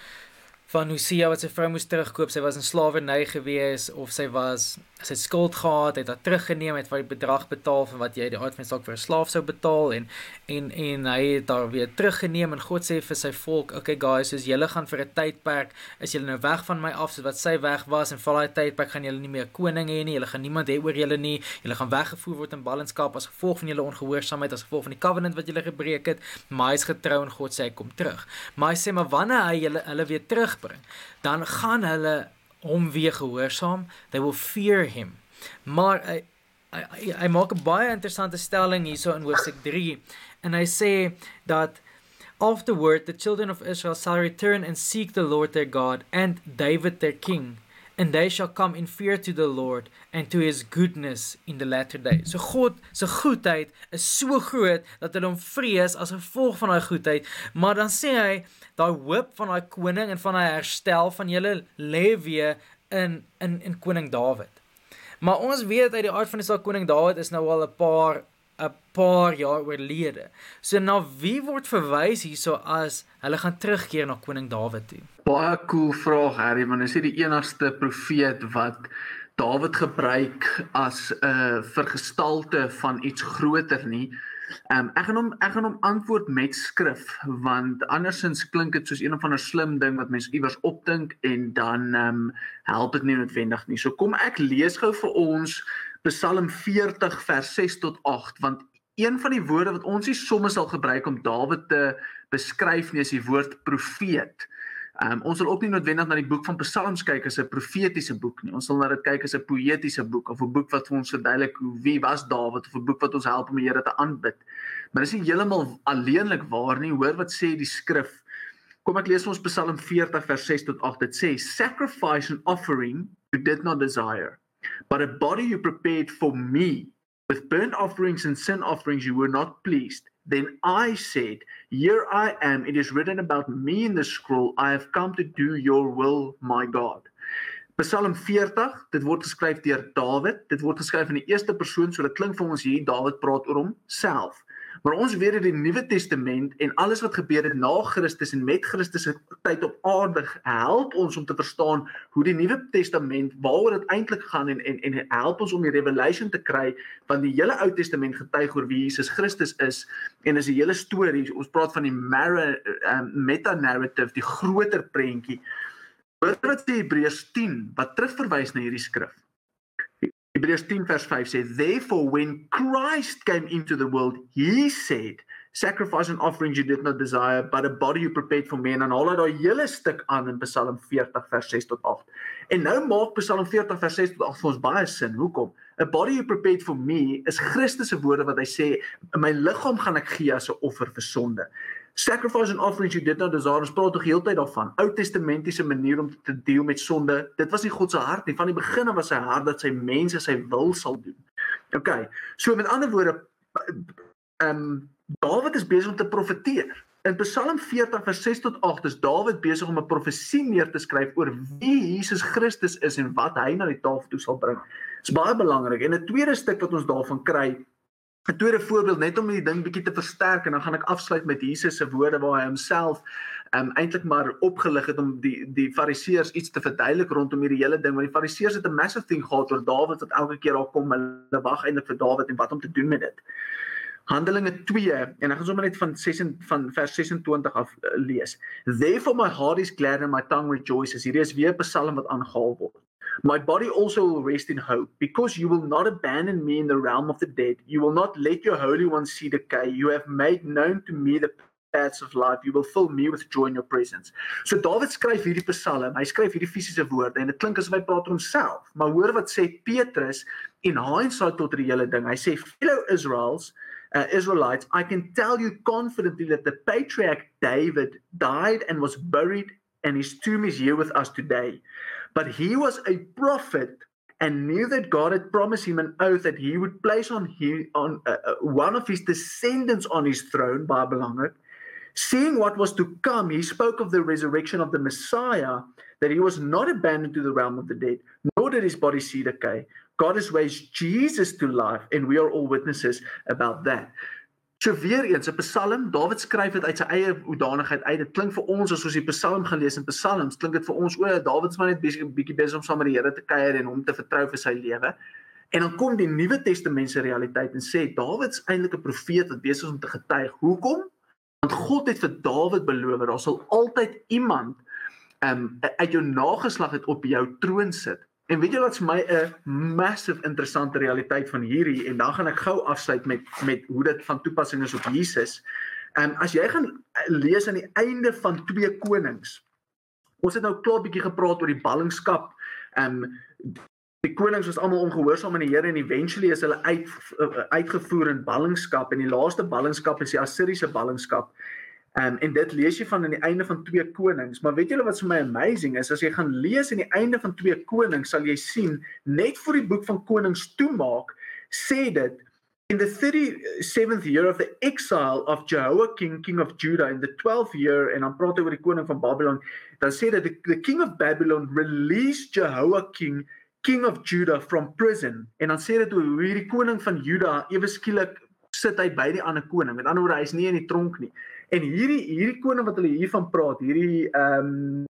van Hosea wat sy vrou moes terugkoop. Sy was in slawerny gewees of sy was sy skuld gehad, het haar teruggeneem, het vir die bedrag betaal van wat jy die van saak vir 'n slaaf sou betaal en en en hy het haar weer teruggeneem en God sê vir sy volk, "Okay guys, soos julle gaan vir 'n tydperk, is julle nou weg van my af soos wat sy weg was en vir daai tydperk gaan julle nie meer koning hê nie. Julle gaan niemand hê oor julle nie. Julle gaan weggevoer word in ballingskap as gevolg van julle ongehoorsaamheid, as gevolg van die covenant wat julle gebreek het. Maar hy is getrou en God sê hy kom terug. Maar hy sê maar wanneer hy julle hulle weer terugbring, dan gaan hulle hom weer gehoorsaam. They will fear him. Maar hy hy, hy maak 'n baie interessante stelling hierso in hoofstuk 3 en hy sê dat afterward the children of Israel shall return and seek the Lord their God and David their king and they shall come in fear to the Lord and to his goodness in the latter day. So God se goedheid is so groot dat hulle hom vrees as gevolg van daai goedheid, maar dan sê hy daai hoop van daai koning en van daai herstel van julle lê weer in in in koning Dawid. Maar ons weet uit die aard van die saak koning Dawid is nou al 'n paar 'n paar jaar oorlede. So na wie word verwys hierso as hulle gaan terugkeer na koning Dawid toe? Baie cool vraag Harry, want is hy die enigste profeet wat Dawid gebruik as 'n uh, vergestalte van iets groter nie? Ehm um, ek gaan hom ek gaan hom antwoord met skrif want andersins klink dit soos een of ander slim ding wat mense iewers opdink en dan ehm um, help dit nie noodwendig nie. So kom ek lees gou vir ons Psalm 40 vers 6 tot 8 want een van die woorde wat ons nie soms sal gebruik om Dawid te beskryf nie is die woord profeet. Um, ons sal ook nie noodwendig na die boek van Psalms kyk as 'n profetiese boek nie. Ons sal na dit kyk as 'n poëtiese boek of 'n boek wat vir ons verduidelik wie was Dawid of 'n boek wat ons help om die Here te aanbid. Maar dis nie heeltemal alleenlik waar nie. Hoor wat sê die skrif. Kom ek lees ons Psalm 40 vers 6 tot 8. Dit sê sacrifice and offering you did not desire but a body you prepared for me with burnt offerings and sin offerings you were not pleased. Then I said, Here I am. It is written about me in the scroll. I have come to do your will, my God. Psalm 40, dit word geskryf deur Dawid. Dit word geskryf in die eerste persoon, so dit klink vir ons hier Dawid praat oor homself. Maar ons weet dat die Nuwe Testament en alles wat gebeur het na Christus en met Christus se tyd op aarde help ons om te verstaan hoe die Nuwe Testament waaroor dit eintlik gaan en en en help ons om die revelation te kry van die hele Ou Testament getuig oor wie Jesus Christus is en is die hele storie ons praat van die meta narrative die groter prentjie Hoor wat sê Hebreërs 10 wat terugverwys na hierdie skrif. Hebreërs 10 vers 5 sê therefore when Christ came into the world he said sacrifice and offerings you did not desire but a body you prepared for me en dan haal hy daai hele stuk aan in Psalm 40 vers 6 tot 8. En nou maak Psalm 40 vers 6 tot 8 vir ons baie sin. Hoekom? A body you prepared for me is Christus se woorde wat hy sê my liggaam gaan ek gee as 'n offer vir sonde. Sacrifice and offerings you did not desire. Ons praat tog heeltyd daarvan. Ou testamentiese manier om te deel met sonde. Dit was nie God se hart nie. Van die begin af was sy hart dat sy mense sy wil sal doen. OK. So met ander woorde ehm um, Dawid is besig om te profeteer. In Psalm 40 vers 6 tot 8 is Dawid besig om 'n profesie neer te skryf oor wie Jesus Christus is en wat hy na die tafel toe sal bring. Dit is baie belangrik. En 'n tweede stuk wat ons daarvan kry 'n tweede voorbeeld net om die ding bietjie te versterk en dan gaan ek afsluit met Jesus se woorde waar hy homself um eintlik maar opgelig het om die die fariseërs iets te verduidelik rondom hierdie hele ding want die fariseërs het 'n massive thing gehad oor Dawid wat elke keer daar kom hulle wag eintlik vir Dawid en wat om te doen met dit. Handelinge 2 en ek gaan sommer net van 6 van vers 26 af uh, lees. Therefore my heart is glad and my tongue rejoices. Hierdie is weer 'n psalm wat aangehaal word. My body also will rest in hope, because you will not abandon me in the realm of the dead. You will not let your Holy One see decay. You have made known to me the paths of life. You will fill me with joy in your presence. So David skryf hierdie psalm. Hy skryf hierdie fisiese woorde en dit klink asof hy praat oor homself. Maar hoor wat sê Petrus in hindsight tot die hele ding. Hy sê fellow Israels Uh, Israelites, I can tell you confidently that the patriarch David died and was buried, and his tomb is here with us today. But he was a prophet and knew that God had promised him an oath that he would place on him on uh, uh, one of his descendants on his throne Babylon. Seeing what was to come, he spoke of the resurrection of the Messiah, that he was not abandoned to the realm of the dead, nor did his body see decay. God has raised Jesus to life, and we are all witnesses about that. So weer eens 'n Psalm, Dawid skryf dit uit sy eie hoedanigheid uit. Dit klink vir ons as ons die Psalm gelees in Psalms, klink dit vir ons o, Dawid is maar net besig 'n bietjie besig om saam met die Here te kuier en hom te vertrou vir sy lewe. En dan kom die Nuwe Testament se realiteit en sê Dawid's eintlik 'n profeet wat besig is om te getuig. Hoekom? Want God het vir Dawid beloof daar sal altyd iemand um uit jou nageslag het op jou troon sit En weet jy wat's my 'n massive interessante realiteit van hierdie en dan gaan ek gou afsluit met met hoe dit van toepassing is op Jesus. Ehm um, as jy gaan lees aan die einde van 2 Konings. Ons het nou klaar bietjie gepraat oor die ballingskap. Ehm um, die konings was almal ongehoorsaam aan die Here en eventually is hulle uit uitgevoer in ballingskap en die laaste ballingskap is die Assiriese ballingskap. Um, en dit lees jy van aan die einde van 2 Konings, maar weet julle wat vir my amazing is? As jy gaan lees aan die einde van 2 Konings sal jy sien net voor die boek van Konings toemaak sê dit in the 37th year of the exile of Jehoiakim king of Judah in the 12th year en dan praat hy oor die koning van Babylon dan sê dit the, the king of Babylon released Jehoiakim king of Judah from prison. En dan sê dit hoe hierdie koning van Juda ewe skielik sit hy by die ander koning. Met ander woorde hy's nie in die tronk nie En hierdie hierdie koning wat hulle hiervan praat, hierdie ehm um,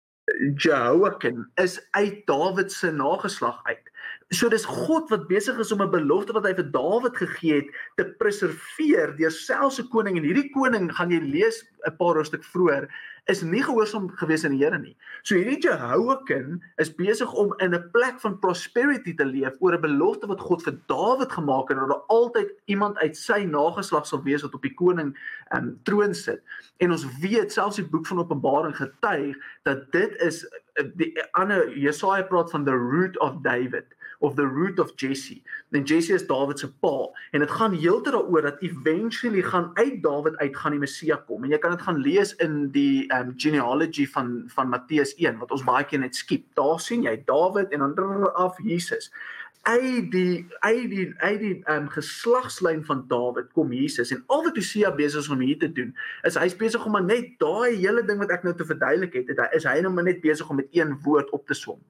Jehoiakim is uit Dawid se nageslag uit. So dis God wat besig is om 'n belofte wat hy vir Dawid gegee het te preserveer deur selfs 'n koning en hierdie koning gaan jy lees 'n paar hoofstuk vroeër is nie gehoorsaam gewees aan die Here nie. So hierdie Jehoiakim is besig om in 'n plek van prosperity te leef oor 'n belofte wat God vir Dawid gemaak het dat daar altyd iemand uit sy nageslag sal wees wat op die koning um, troon sit. En ons weet selfs die boek van Openbaring getuig dat dit is eh, die ander Jesaja praat van the root of David of the root of Jesse. En Jesse is Dawid se pa en dit gaan heeltyd daaroor dat eventually gaan uit Dawid uit gaan die Messia kom. En jy kan dit gaan lees in die um genealogy van van Matteus 1 wat ons baie keer net skiep. Daar sien jy Dawid en dan af Jesus. Uit die uit die uit die um geslagslyn van Dawid kom Jesus en al wat Hosea besig is om hier te doen is hy's besig om net daai hele ding wat ek nou te verduidelik het, het hy is hy nou net besig om met een woord op te som.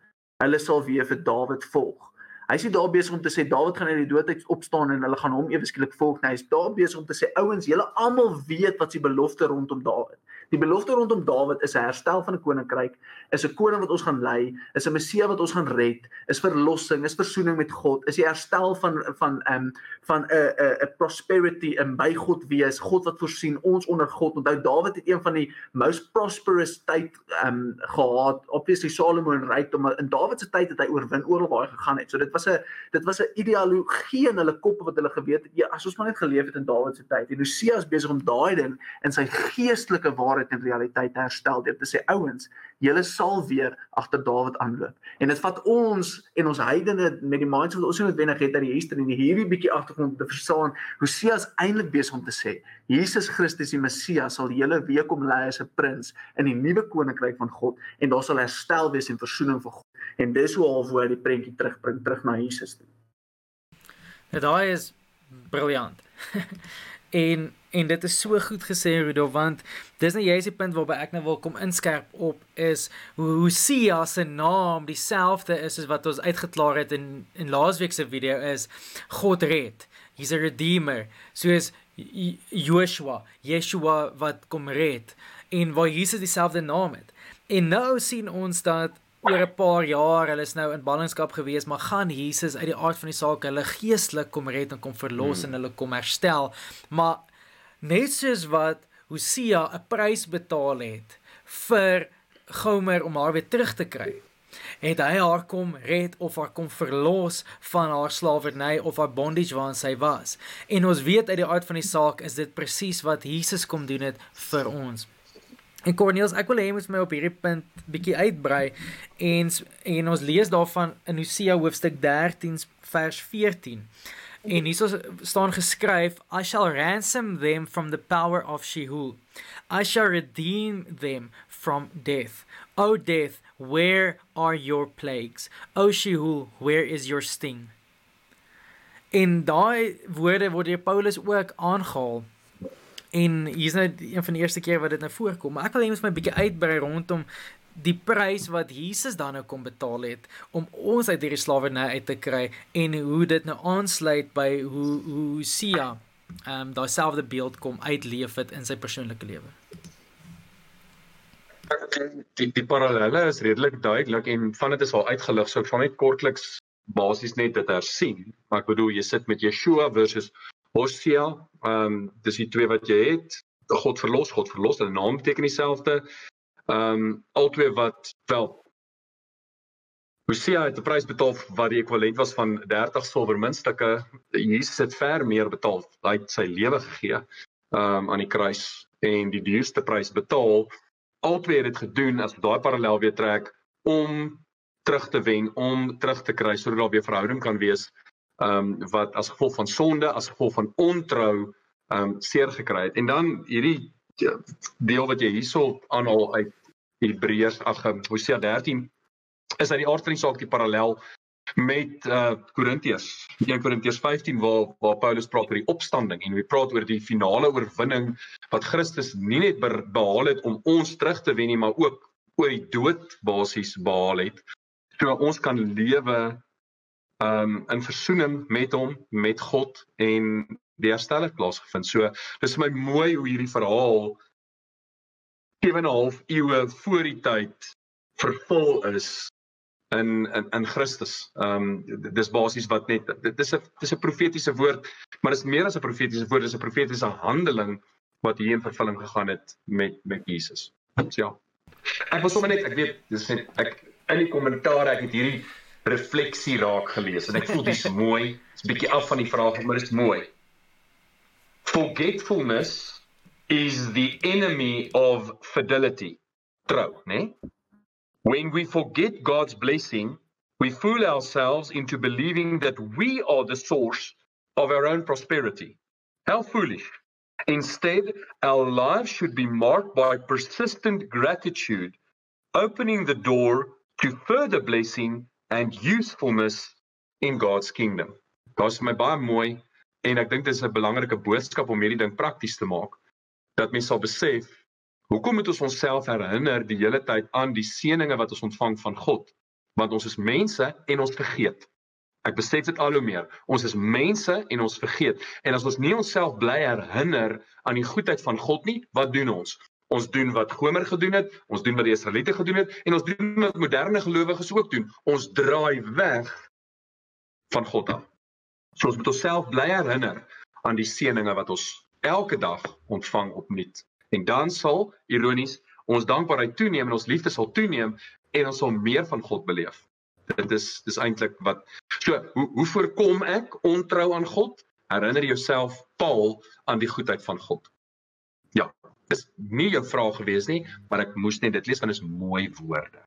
Hulle sal weer vir Dawid volg. Hy is daar besig om te sê Dawid gaan uit die dood uit opstaan en hulle gaan hom ewe skielik volg. Nou, hy is daar besig om te sê ouens, julle almal weet wat se belofte rondom Dawid. Die belofte rondom Dawid is 'n herstel van 'n koninkryk, is 'n koning wat ons gaan lei, is 'n Messia wat ons gaan red, is verlossing, is versoening met God, is die herstel van van ehm um, van 'n 'n 'n prosperity in by God wees, God wat voorsien, ons onder God. Onthou Dawid het een van die most prosperous tyd ehm um, gehad. Obviously Salomo en rykdom, maar in Dawid se tyd het hy oorwin oral waar hy gegaan het. So dit was 'n dit was 'n ideologie in hulle koppe wat hulle geweet het, ja, as ons maar net geleef het in Dawid se tyd. En Hosea is besig om daai ding in sy geestelike waarheid en realiteit te herstel deur te sê ouens, julle sal weer agter Dawid aanloop. En dit vat ons en ons heidene met die mindset wat ons noodwendig het uit die history en hierdie bietjie agtergrond te verstaan. Hosea is eintlik besig om te sê, Jesus Christus die Messias sal julle weer kom lei as 'n prins in die nuwe koninkryk van God en daar sal herstel wees en verzoening vir God. En dis hoe hoe hy die prentjie terugbring terug na Jesus toe. Ja, daai is briljant. en en dit is so goed gesê Rudolf want dis nou juist die punt waarby ek nou wil kom inskerp op is hoe Hosea se naam dieselfde is as wat ons uitgeklaar het in in laasweek se video is God red. He's a redeemer. Soos Joshua, Yeshua wat kom red en waar Jesus dieselfde naam het. En nou sien ons dat oor 'n paar jaar, hulle is nou in ballingskap gewees, maar gaan Jesus uit die aard van die saak hulle geestelik kom red en kom verlos hmm. en hulle kom herstel. Maar net soos wat Hosea 'n prys betaal het vir Gomer om haar weer terug te kry, het hy haar kom red of haar kom verlos van haar slawerny of haar bondage waarin sy was. En ons weet uit die aard van die saak is dit presies wat Jesus kom doen het vir ons. En Cornelius, ek wil hê jy moet my op hierdie punt bietjie uitbrei en en ons lees daarvan in Hosea hoofstuk 13 vers 14. En hier staan geskryf, I shall ransom them from the power of Sheol. I shall redeem them from death. O death, where are your plagues? O Sheol, where is your sting? En daai woorde word deur Paulus ook aangehaal En hier's nou een van die eerste keer wat dit nou voorkom. Maar ek wil hê ons moet 'n bietjie uitbrei rondom die prys wat Jesus dan nou kom betaal het om ons uit hierdie slawerny uit te kry en hoe dit nou aansluit by hoe hoe Sia ehm um, daai selfde beeld kom uitleef het in sy persoonlike lewe. Die die parallelle is redelik duidelik en van dit is al uitgelig so ek sal net kortliks basies net dit hersien. Maar ek bedoel jy sit met Yeshua versus Hosea, ehm um, dis die twee wat jy het. God verlos, God verlos, hulle naam beteken dieselfde. Ehm um, albei wat wel Hosea het 'n prys betaal wat die ekwivalent was van 30 silwer muntstukke. Jesus het ver meer betaal. Hy het sy lewe gegee ehm um, aan die kruis en die duurste prys betaal. Albei het dit gedoen as daai parallel weer trek om terug te wen, om terug te kry sodat daar weer verhouding kan wees ehm um, wat as gevolg van sonde, as gevolg van ontrou ehm um, seer gekry het. En dan hierdie deel wat jy hierso aanhaal uit Hebreërs ag ehm, Hosea 13 is uit die aard van die saak die parallel met uh Korintiërs. 1 Korintiërs 15 waar waar Paulus praat oor die opstanding en hy praat oor die finale oorwinning wat Christus nie net behaal het om ons terug te wen nie, maar ook oor die dood basies behaal het. So ons kan lewe um in versoening met hom, met God en die herstel het plaasgevind. So dis vir my mooi hoe hierdie verhaal 7 en 'n half eeue voor die tyd vervul is in in in Christus. Um dis basies wat net dit is 'n dis 'n profetiese woord, maar dit is meer as 'n profetiese woord, dis 'n profetiese handeling wat hier in vervulling gegaan het met met Jesus. So ja. Ek was sommer net ek weet dis net ek in die kommentaar ek het hierdie refleksie raak gelees en ek voel dis mooi. Dit's 'n bietjie af van die vraag, maar dit is mooi. Forgetfulness is the enemy of fidelity. Trou, né? When we forget God's blessing, we fool ourselves into believing that we are the source of our own prosperity. How foolish. Instead, our lives should be marked by persistent gratitude, opening the door to further blessing and usefulness in God's kingdom. Daar's my baie mooi en ek dink dit is 'n belangrike boodskap om hierdie ding prakties te maak dat mense sal besef hoekom moet ons onsself herinner die hele tyd aan die seënings wat ons ontvang van God want ons is mense en ons vergeet. Ek besef dit al hoe meer. Ons is mense en ons vergeet. En as ons nie onsself bly herinner aan die goedheid van God nie, wat doen ons? Ons doen wat Gomer gedoen het, ons doen wat die Israeliete gedoen het en ons doen wat moderne gelowiges ook doen. Ons draai weg van God af. So ons moet onsself bly herinner aan die seëninge wat ons elke dag ontvang opnuut. En dan sal ironies ons dankbaarheid toeneem en ons liefde sal toeneem en ons sal meer van God beleef. Dit is dis eintlik wat so hoe hoe voorkom ek ontrou aan God? Herinner jouself Paul aan die goedheid van God. Ja, dis nie 'n vraag gewees nie, maar ek moes net dit lees want dit is mooi woorde.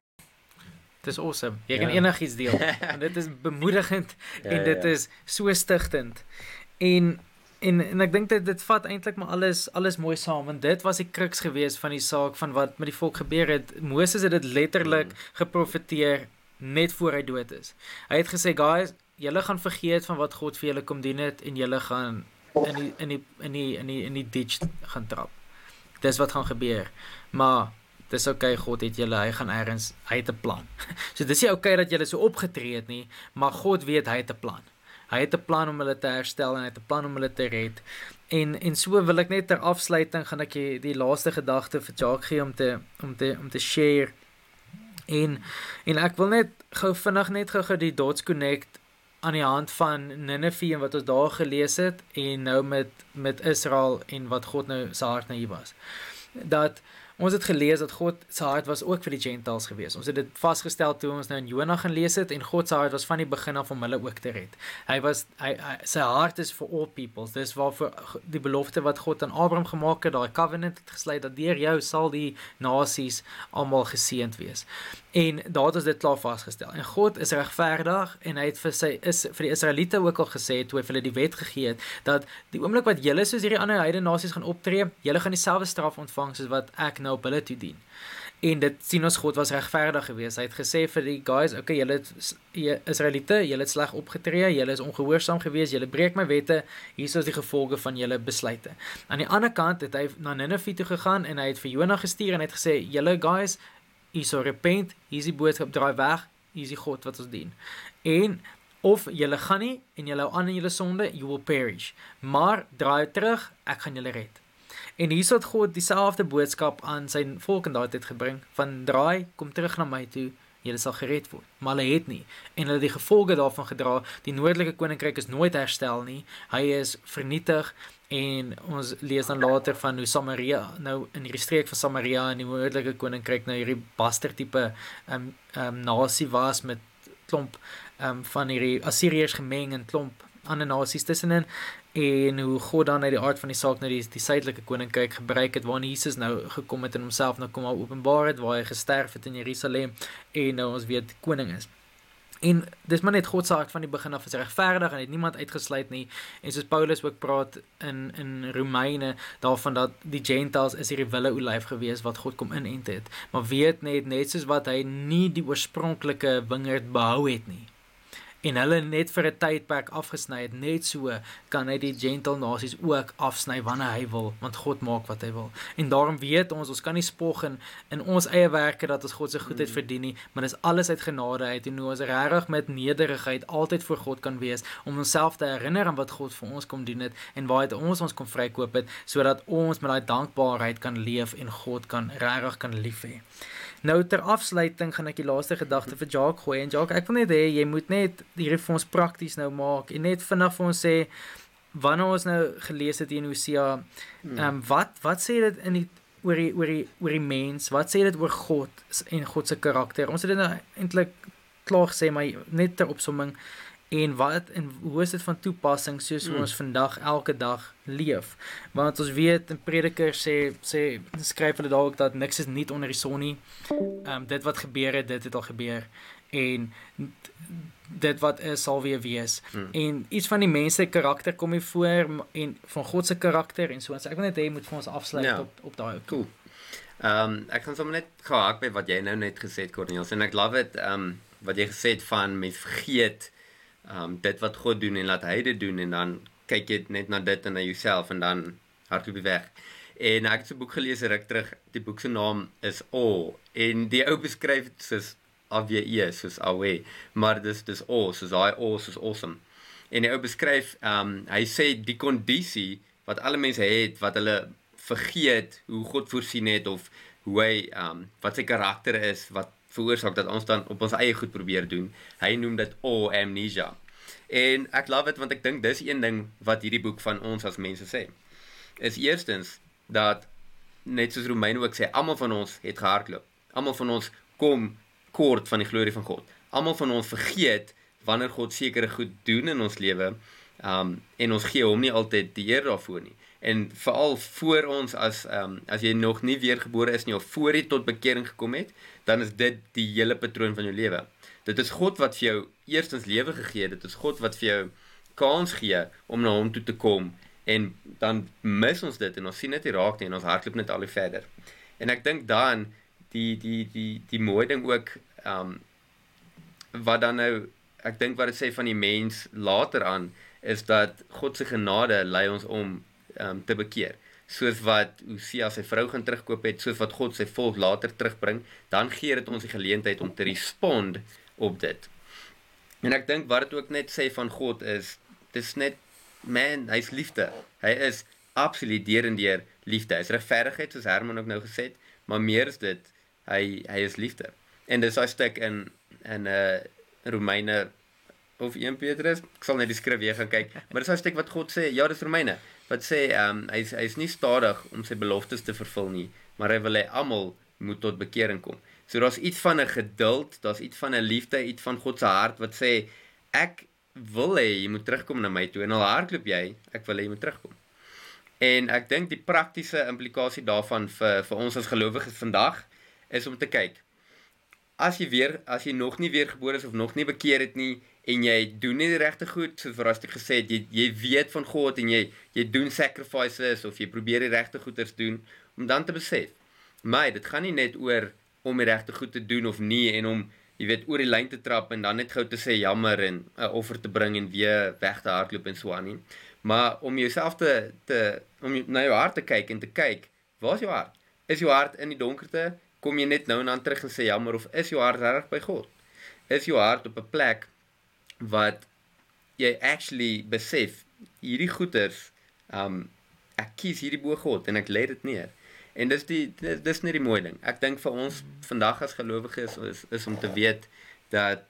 Dis awesome. Jy kan ja. enigiets deel. en dit is bemoedigend ja, en dit ja. is so stigtend. En en en ek dink dit dit vat eintlik maar alles alles mooi saam want dit was die kruks gewees van die saak van wat met die volk gebeur het. Moses het dit letterlik mm. geprofeteer net voor hy dood is. Hy het gesê guys, julle gaan vergeet van wat God vir julle kom doen het en julle gaan in die in die in die in die in die ditch gaan trap. Dis wat gaan gebeur. Maar dis okay, God het julle hy gaan eers hy het 'n plan. so dis nie okay dat julle so opgetree het nie, maar God weet hy het 'n plan. Hy het 'n plan om hulle te herstel en hy het 'n plan om hulle te red. En en so wil ek net ter afsluiting gaan ek die, die laaste gedagte vir Jacques gee om te om te om te share. En en ek wil net gou vinnig net gou die dots connect aan die hand van Nineve en wat ons daar gelees het en nou met met Israel en wat God nou se hart na hier was. Dat Ons het gelees dat God se hart was ook vir die gentiles gewees. Ons het dit vasgestel toe ons nou in Jonah gaan lees het en God se hart was van die begin af om hulle ook te red. Hy was hy, hy sy hart is vir all peoples. Dis waarvoor die belofte wat God aan Abraham gemaak het, daai covenant het gesluit dat deur jou sal die nasies almal geseënd wees. En daar het ons dit klaar vasgestel. En God is regverdig en hy het vir sy is vir die Israeliete ook al gesê toe hy vir hulle die wet gegee het dat die oomblik wat julle soos hierdie ander heidene nasies gaan optree, julle gaan dieselfde straf ontvang soos wat ek nou op hulle toe dien. En dit sien ons God was regverdig geweest. Hy het gesê vir die guys, okay, julle Israeliete, julle het sleg opgetree, julle is ongehoorsaam geweest, julle breek my wette. Hier is die gevolge van julle besluite. Aan die ander kant het hy na Ninive toe gegaan en hy het vir Jonah gestuur en hy het gesê, julle guys, hierso repent, hier is die boodskap, draai weg, hier is die God wat ons dien. En of julle gaan nie en julle hou aan in julle sonde, you will perish. Maar draai terug, ek gaan julle red. En hierso het God dieselfde boodskap aan sy volk in daardie tyd gebring van draai, kom terug na my toe, julle sal gered word. Maar hulle het nie en hulle het die gevolge daarvan gedra. Die noordelike koninkryk is nooit herstel nie. Hy is vernietig en ons lees dan later van hoe Samaria nou in hierdie streek van Samaria in die noordelike koninkryk nou hierdie baster tipe ehm um, um, nasie was met klomp ehm um, van hierdie Assiriërs gemeng en klomp ander nasies tussenin en hoe God dan uit die aard van die saak nou die die suidelike koninkryk gebruik het waar Jesus nou gekom het en homself nou kom al openbaar het waar hy gesterf het in Jerusalem en nou ons weet koning is. En dis maar net God se hart van die begin af is regverdig en het niemand uitgesluit nie. En soos Paulus ook praat in in Romeine daarvan dat die gentiles is hierdie wille olyf gewees wat God kom inent het. Maar weet net net soos wat hy nie die oorspronklike wingerd behou het nie en hulle net vir 'n tydperk afgesny het net so kan hy die gentle nasies ook afsny wanneer hy wil want God maak wat hy wil en daarom weet ons ons kan nie spog in, in ons eie werke dat ons God se goedheid mm. verdien nie maar dis alles uit genade uit en hoe ons regtig met nederigheid altyd voor God kan wees om onsself te herinner aan wat God vir ons kom doen het en waar hy ons ons kom vrykoop het sodat ons met daai dankbaarheid kan leef en God kan regtig kan lief hê. Nou ter afsluiting gaan ek die laaste gedagte vir Jacques gooi en Jacques, ek wil net hê jy moet net hierdie vir ons prakties nou maak en net vinnig vir ons sê wanneer ons nou gelees het in Hosea, hmm. ehm um, wat wat sê dit in die oor die oor die oor die mens? Wat sê dit oor God en God se karakter? Ons het dit nou eintlik klaar gesê, maar net ter opsomming en wat en hoe is dit van toepassing soos mm. ons vandag elke dag leef? Want ons weet in prediker sê sê skryf hulle daar ook dat niks is nie onder die son nie. Ehm um, dit wat gebeur het dit het al gebeur. En dit wat is sal weer wees. Mm. en iets van die mense karakter kom hier voor en van God se karakter en so. Ons ek wil net hê moet vir ons afsluit ja. op op daai cool. Ehm um, ek kan sommer net gehaak by wat jy nou net gesê het Cornelius. En ek love dit ehm um, wat jy gesê het van mens vergeet um dit wat God doen en laat hy dit doen en dan kyk jy net na dit en na jouself en dan hardloop jy weg. En ek het 'n boek gelees ruk terug. Die boek se naam is Awe en die ou beskryf dit soos AWE soos Awe, maar dis dis Awe, soos hy Awe soos awesome. En die ou beskryf um hy sê die kondisie wat alle mense het wat hulle vergeet hoe God voorsien het of hoe hy um wat sy karakter is wat veroorsaak dat ons dan op ons eie goed probeer doen. Hy noem dit o amnesia. En ek love dit want ek dink dis een ding wat hierdie boek van ons as mense sê. Is eerstens dat net soos Romeine ook sê, almal van ons het gehardloop. Almal van ons kom kort van die glorie van God. Almal van ons vergeet wanneer God sekere goed doen in ons lewe. Um en ons gee hom nie altyd die eer daarvoor nie. En veral voor ons as um as jy nog nie weergebore is nie of voor jy tot bekering gekom het, dan is dit die hele patroon van jou lewe. Dit is God wat vir jou eerstens lewe gegee het. Dit is God wat vir jou kans gee om na hom toe te kom en dan mis ons dit en ons sien dit nie raak nie en ons hardloop net al hoe verder. En ek dink dan die die die die mooi ding ook um wat dan nou ek dink wat dit sê van die mens later aan is dat God se genade lei ons om um, te bekeer. Soos wat Hosea sy vrou gaan terugkoop het, soos wat God sy volk later terugbring, dan gee dit ons die geleentheid om te respond op dit. En ek dink wat dit ook net sê van God is, dis net man, hy's liefde. Hy is absoluut deurendeur liefde. Hy's regverdigheid soos Herman ook nou gesê het, maar meer is dit hy hy is liefde. En dis daai stuk in in 'n uh, Romeine of 1 Petrus, ek sal net die skrif weer gaan kyk, maar dis daai stuk wat God sê, ja, dis Romeine wat sê ehm um, hy's hy's nie stadig om sy beloftes te vervul nie, maar hy wil hê almal moet tot bekering kom. So daar's iets van 'n geduld, daar's iets van 'n liefde, iets van God se hart wat sê ek wil hê jy moet terugkom na my toe en al hardloop jy, ek wil hê jy moet terugkom. En ek dink die praktiese implikasie daarvan vir vir ons as gelowiges vandag is om te kyk. As jy weer as jy nog nie weergebore is of nog nie bekeer het nie en jy doen nie die regte goed soos wat ek gesê het jy jy weet van God en jy jy doen sacrifices of jy probeer die regte goeders doen om dan te besef my dit gaan nie net oor om die regte goed te doen of nie en om jy weet oor die lyn te trap en dan net gou te sê jammer en 'n offer te bring en weer weg te hardloop en so aan nie. Maar om jouself te te om na jou hart te kyk en te kyk waar is jou hart? Is jou hart in die donkerte? Kom jy net nou en dan terug en sê jammer of is jou hart reg by God? Is jou hart op 'n plek wat jy actually besef hierdie goeters um ek kies hierdie bo God en ek lê dit neer. En dis die dis, dis net die mooi ding. Ek dink vir ons vandag as gelowiges is, is is om te weet dat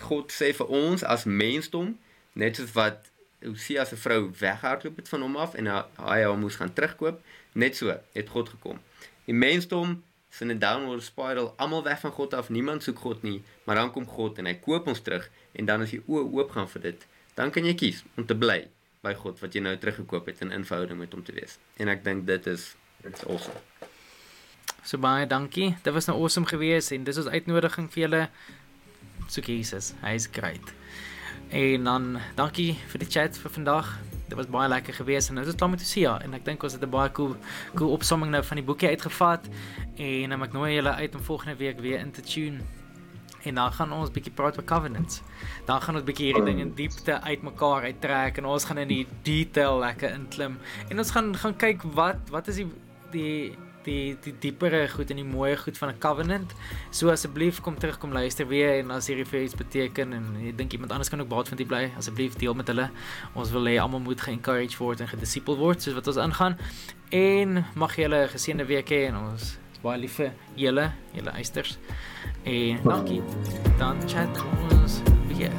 God sê vir ons as mensdom net soos wat Hosea se vrou weghardloop het van hom af en hy hom moes gaan terugkoop, net so het God gekom. Die mensdom sin 'n downward spiral, almal weg van God af, niemand soek God nie, maar dan kom God en hy koop ons terug en dan as jy oop oop gaan vir dit, dan kan jy kies om te bly by God wat jy nou teruggekoop het in inverhouding met hom te wees. En ek dink dit is it's awesome. So baie dankie. Dit was nou awesome geweest en dis ons uitnodiging vir julle soek Jesus. Hy is great. En dan dankie vir die chat vir vandag dit was baie lekker geweest en dit is klaar met Lucia en ek dink ons het 'n baie cool cool opsomming nou van die boekie uitgevat en nou ek nooi julle uit om volgende week weer in te tune en dan gaan ons bietjie praat oor covenants. Dan gaan ons bietjie hierdie ding in diepte uitmekaar uittrek en ons gaan in die detail lekker inklim en ons gaan gaan kyk wat wat is die die die die diepere goed en die mooie goed van 'n covenant. So asseblief kom terug kom luister weer en as hierdie vir iets beteken en jy dink iemand anders kan ook baat van dit bly, asseblief deel met hulle. Ons wil hê almal moet ge-encourage word en gedisipel word soos wat ons aangaan. En mag julle 'n geseënde week hê en ons is baie lief vir julle, julle eisters. En dankie. Dan chat ons weer.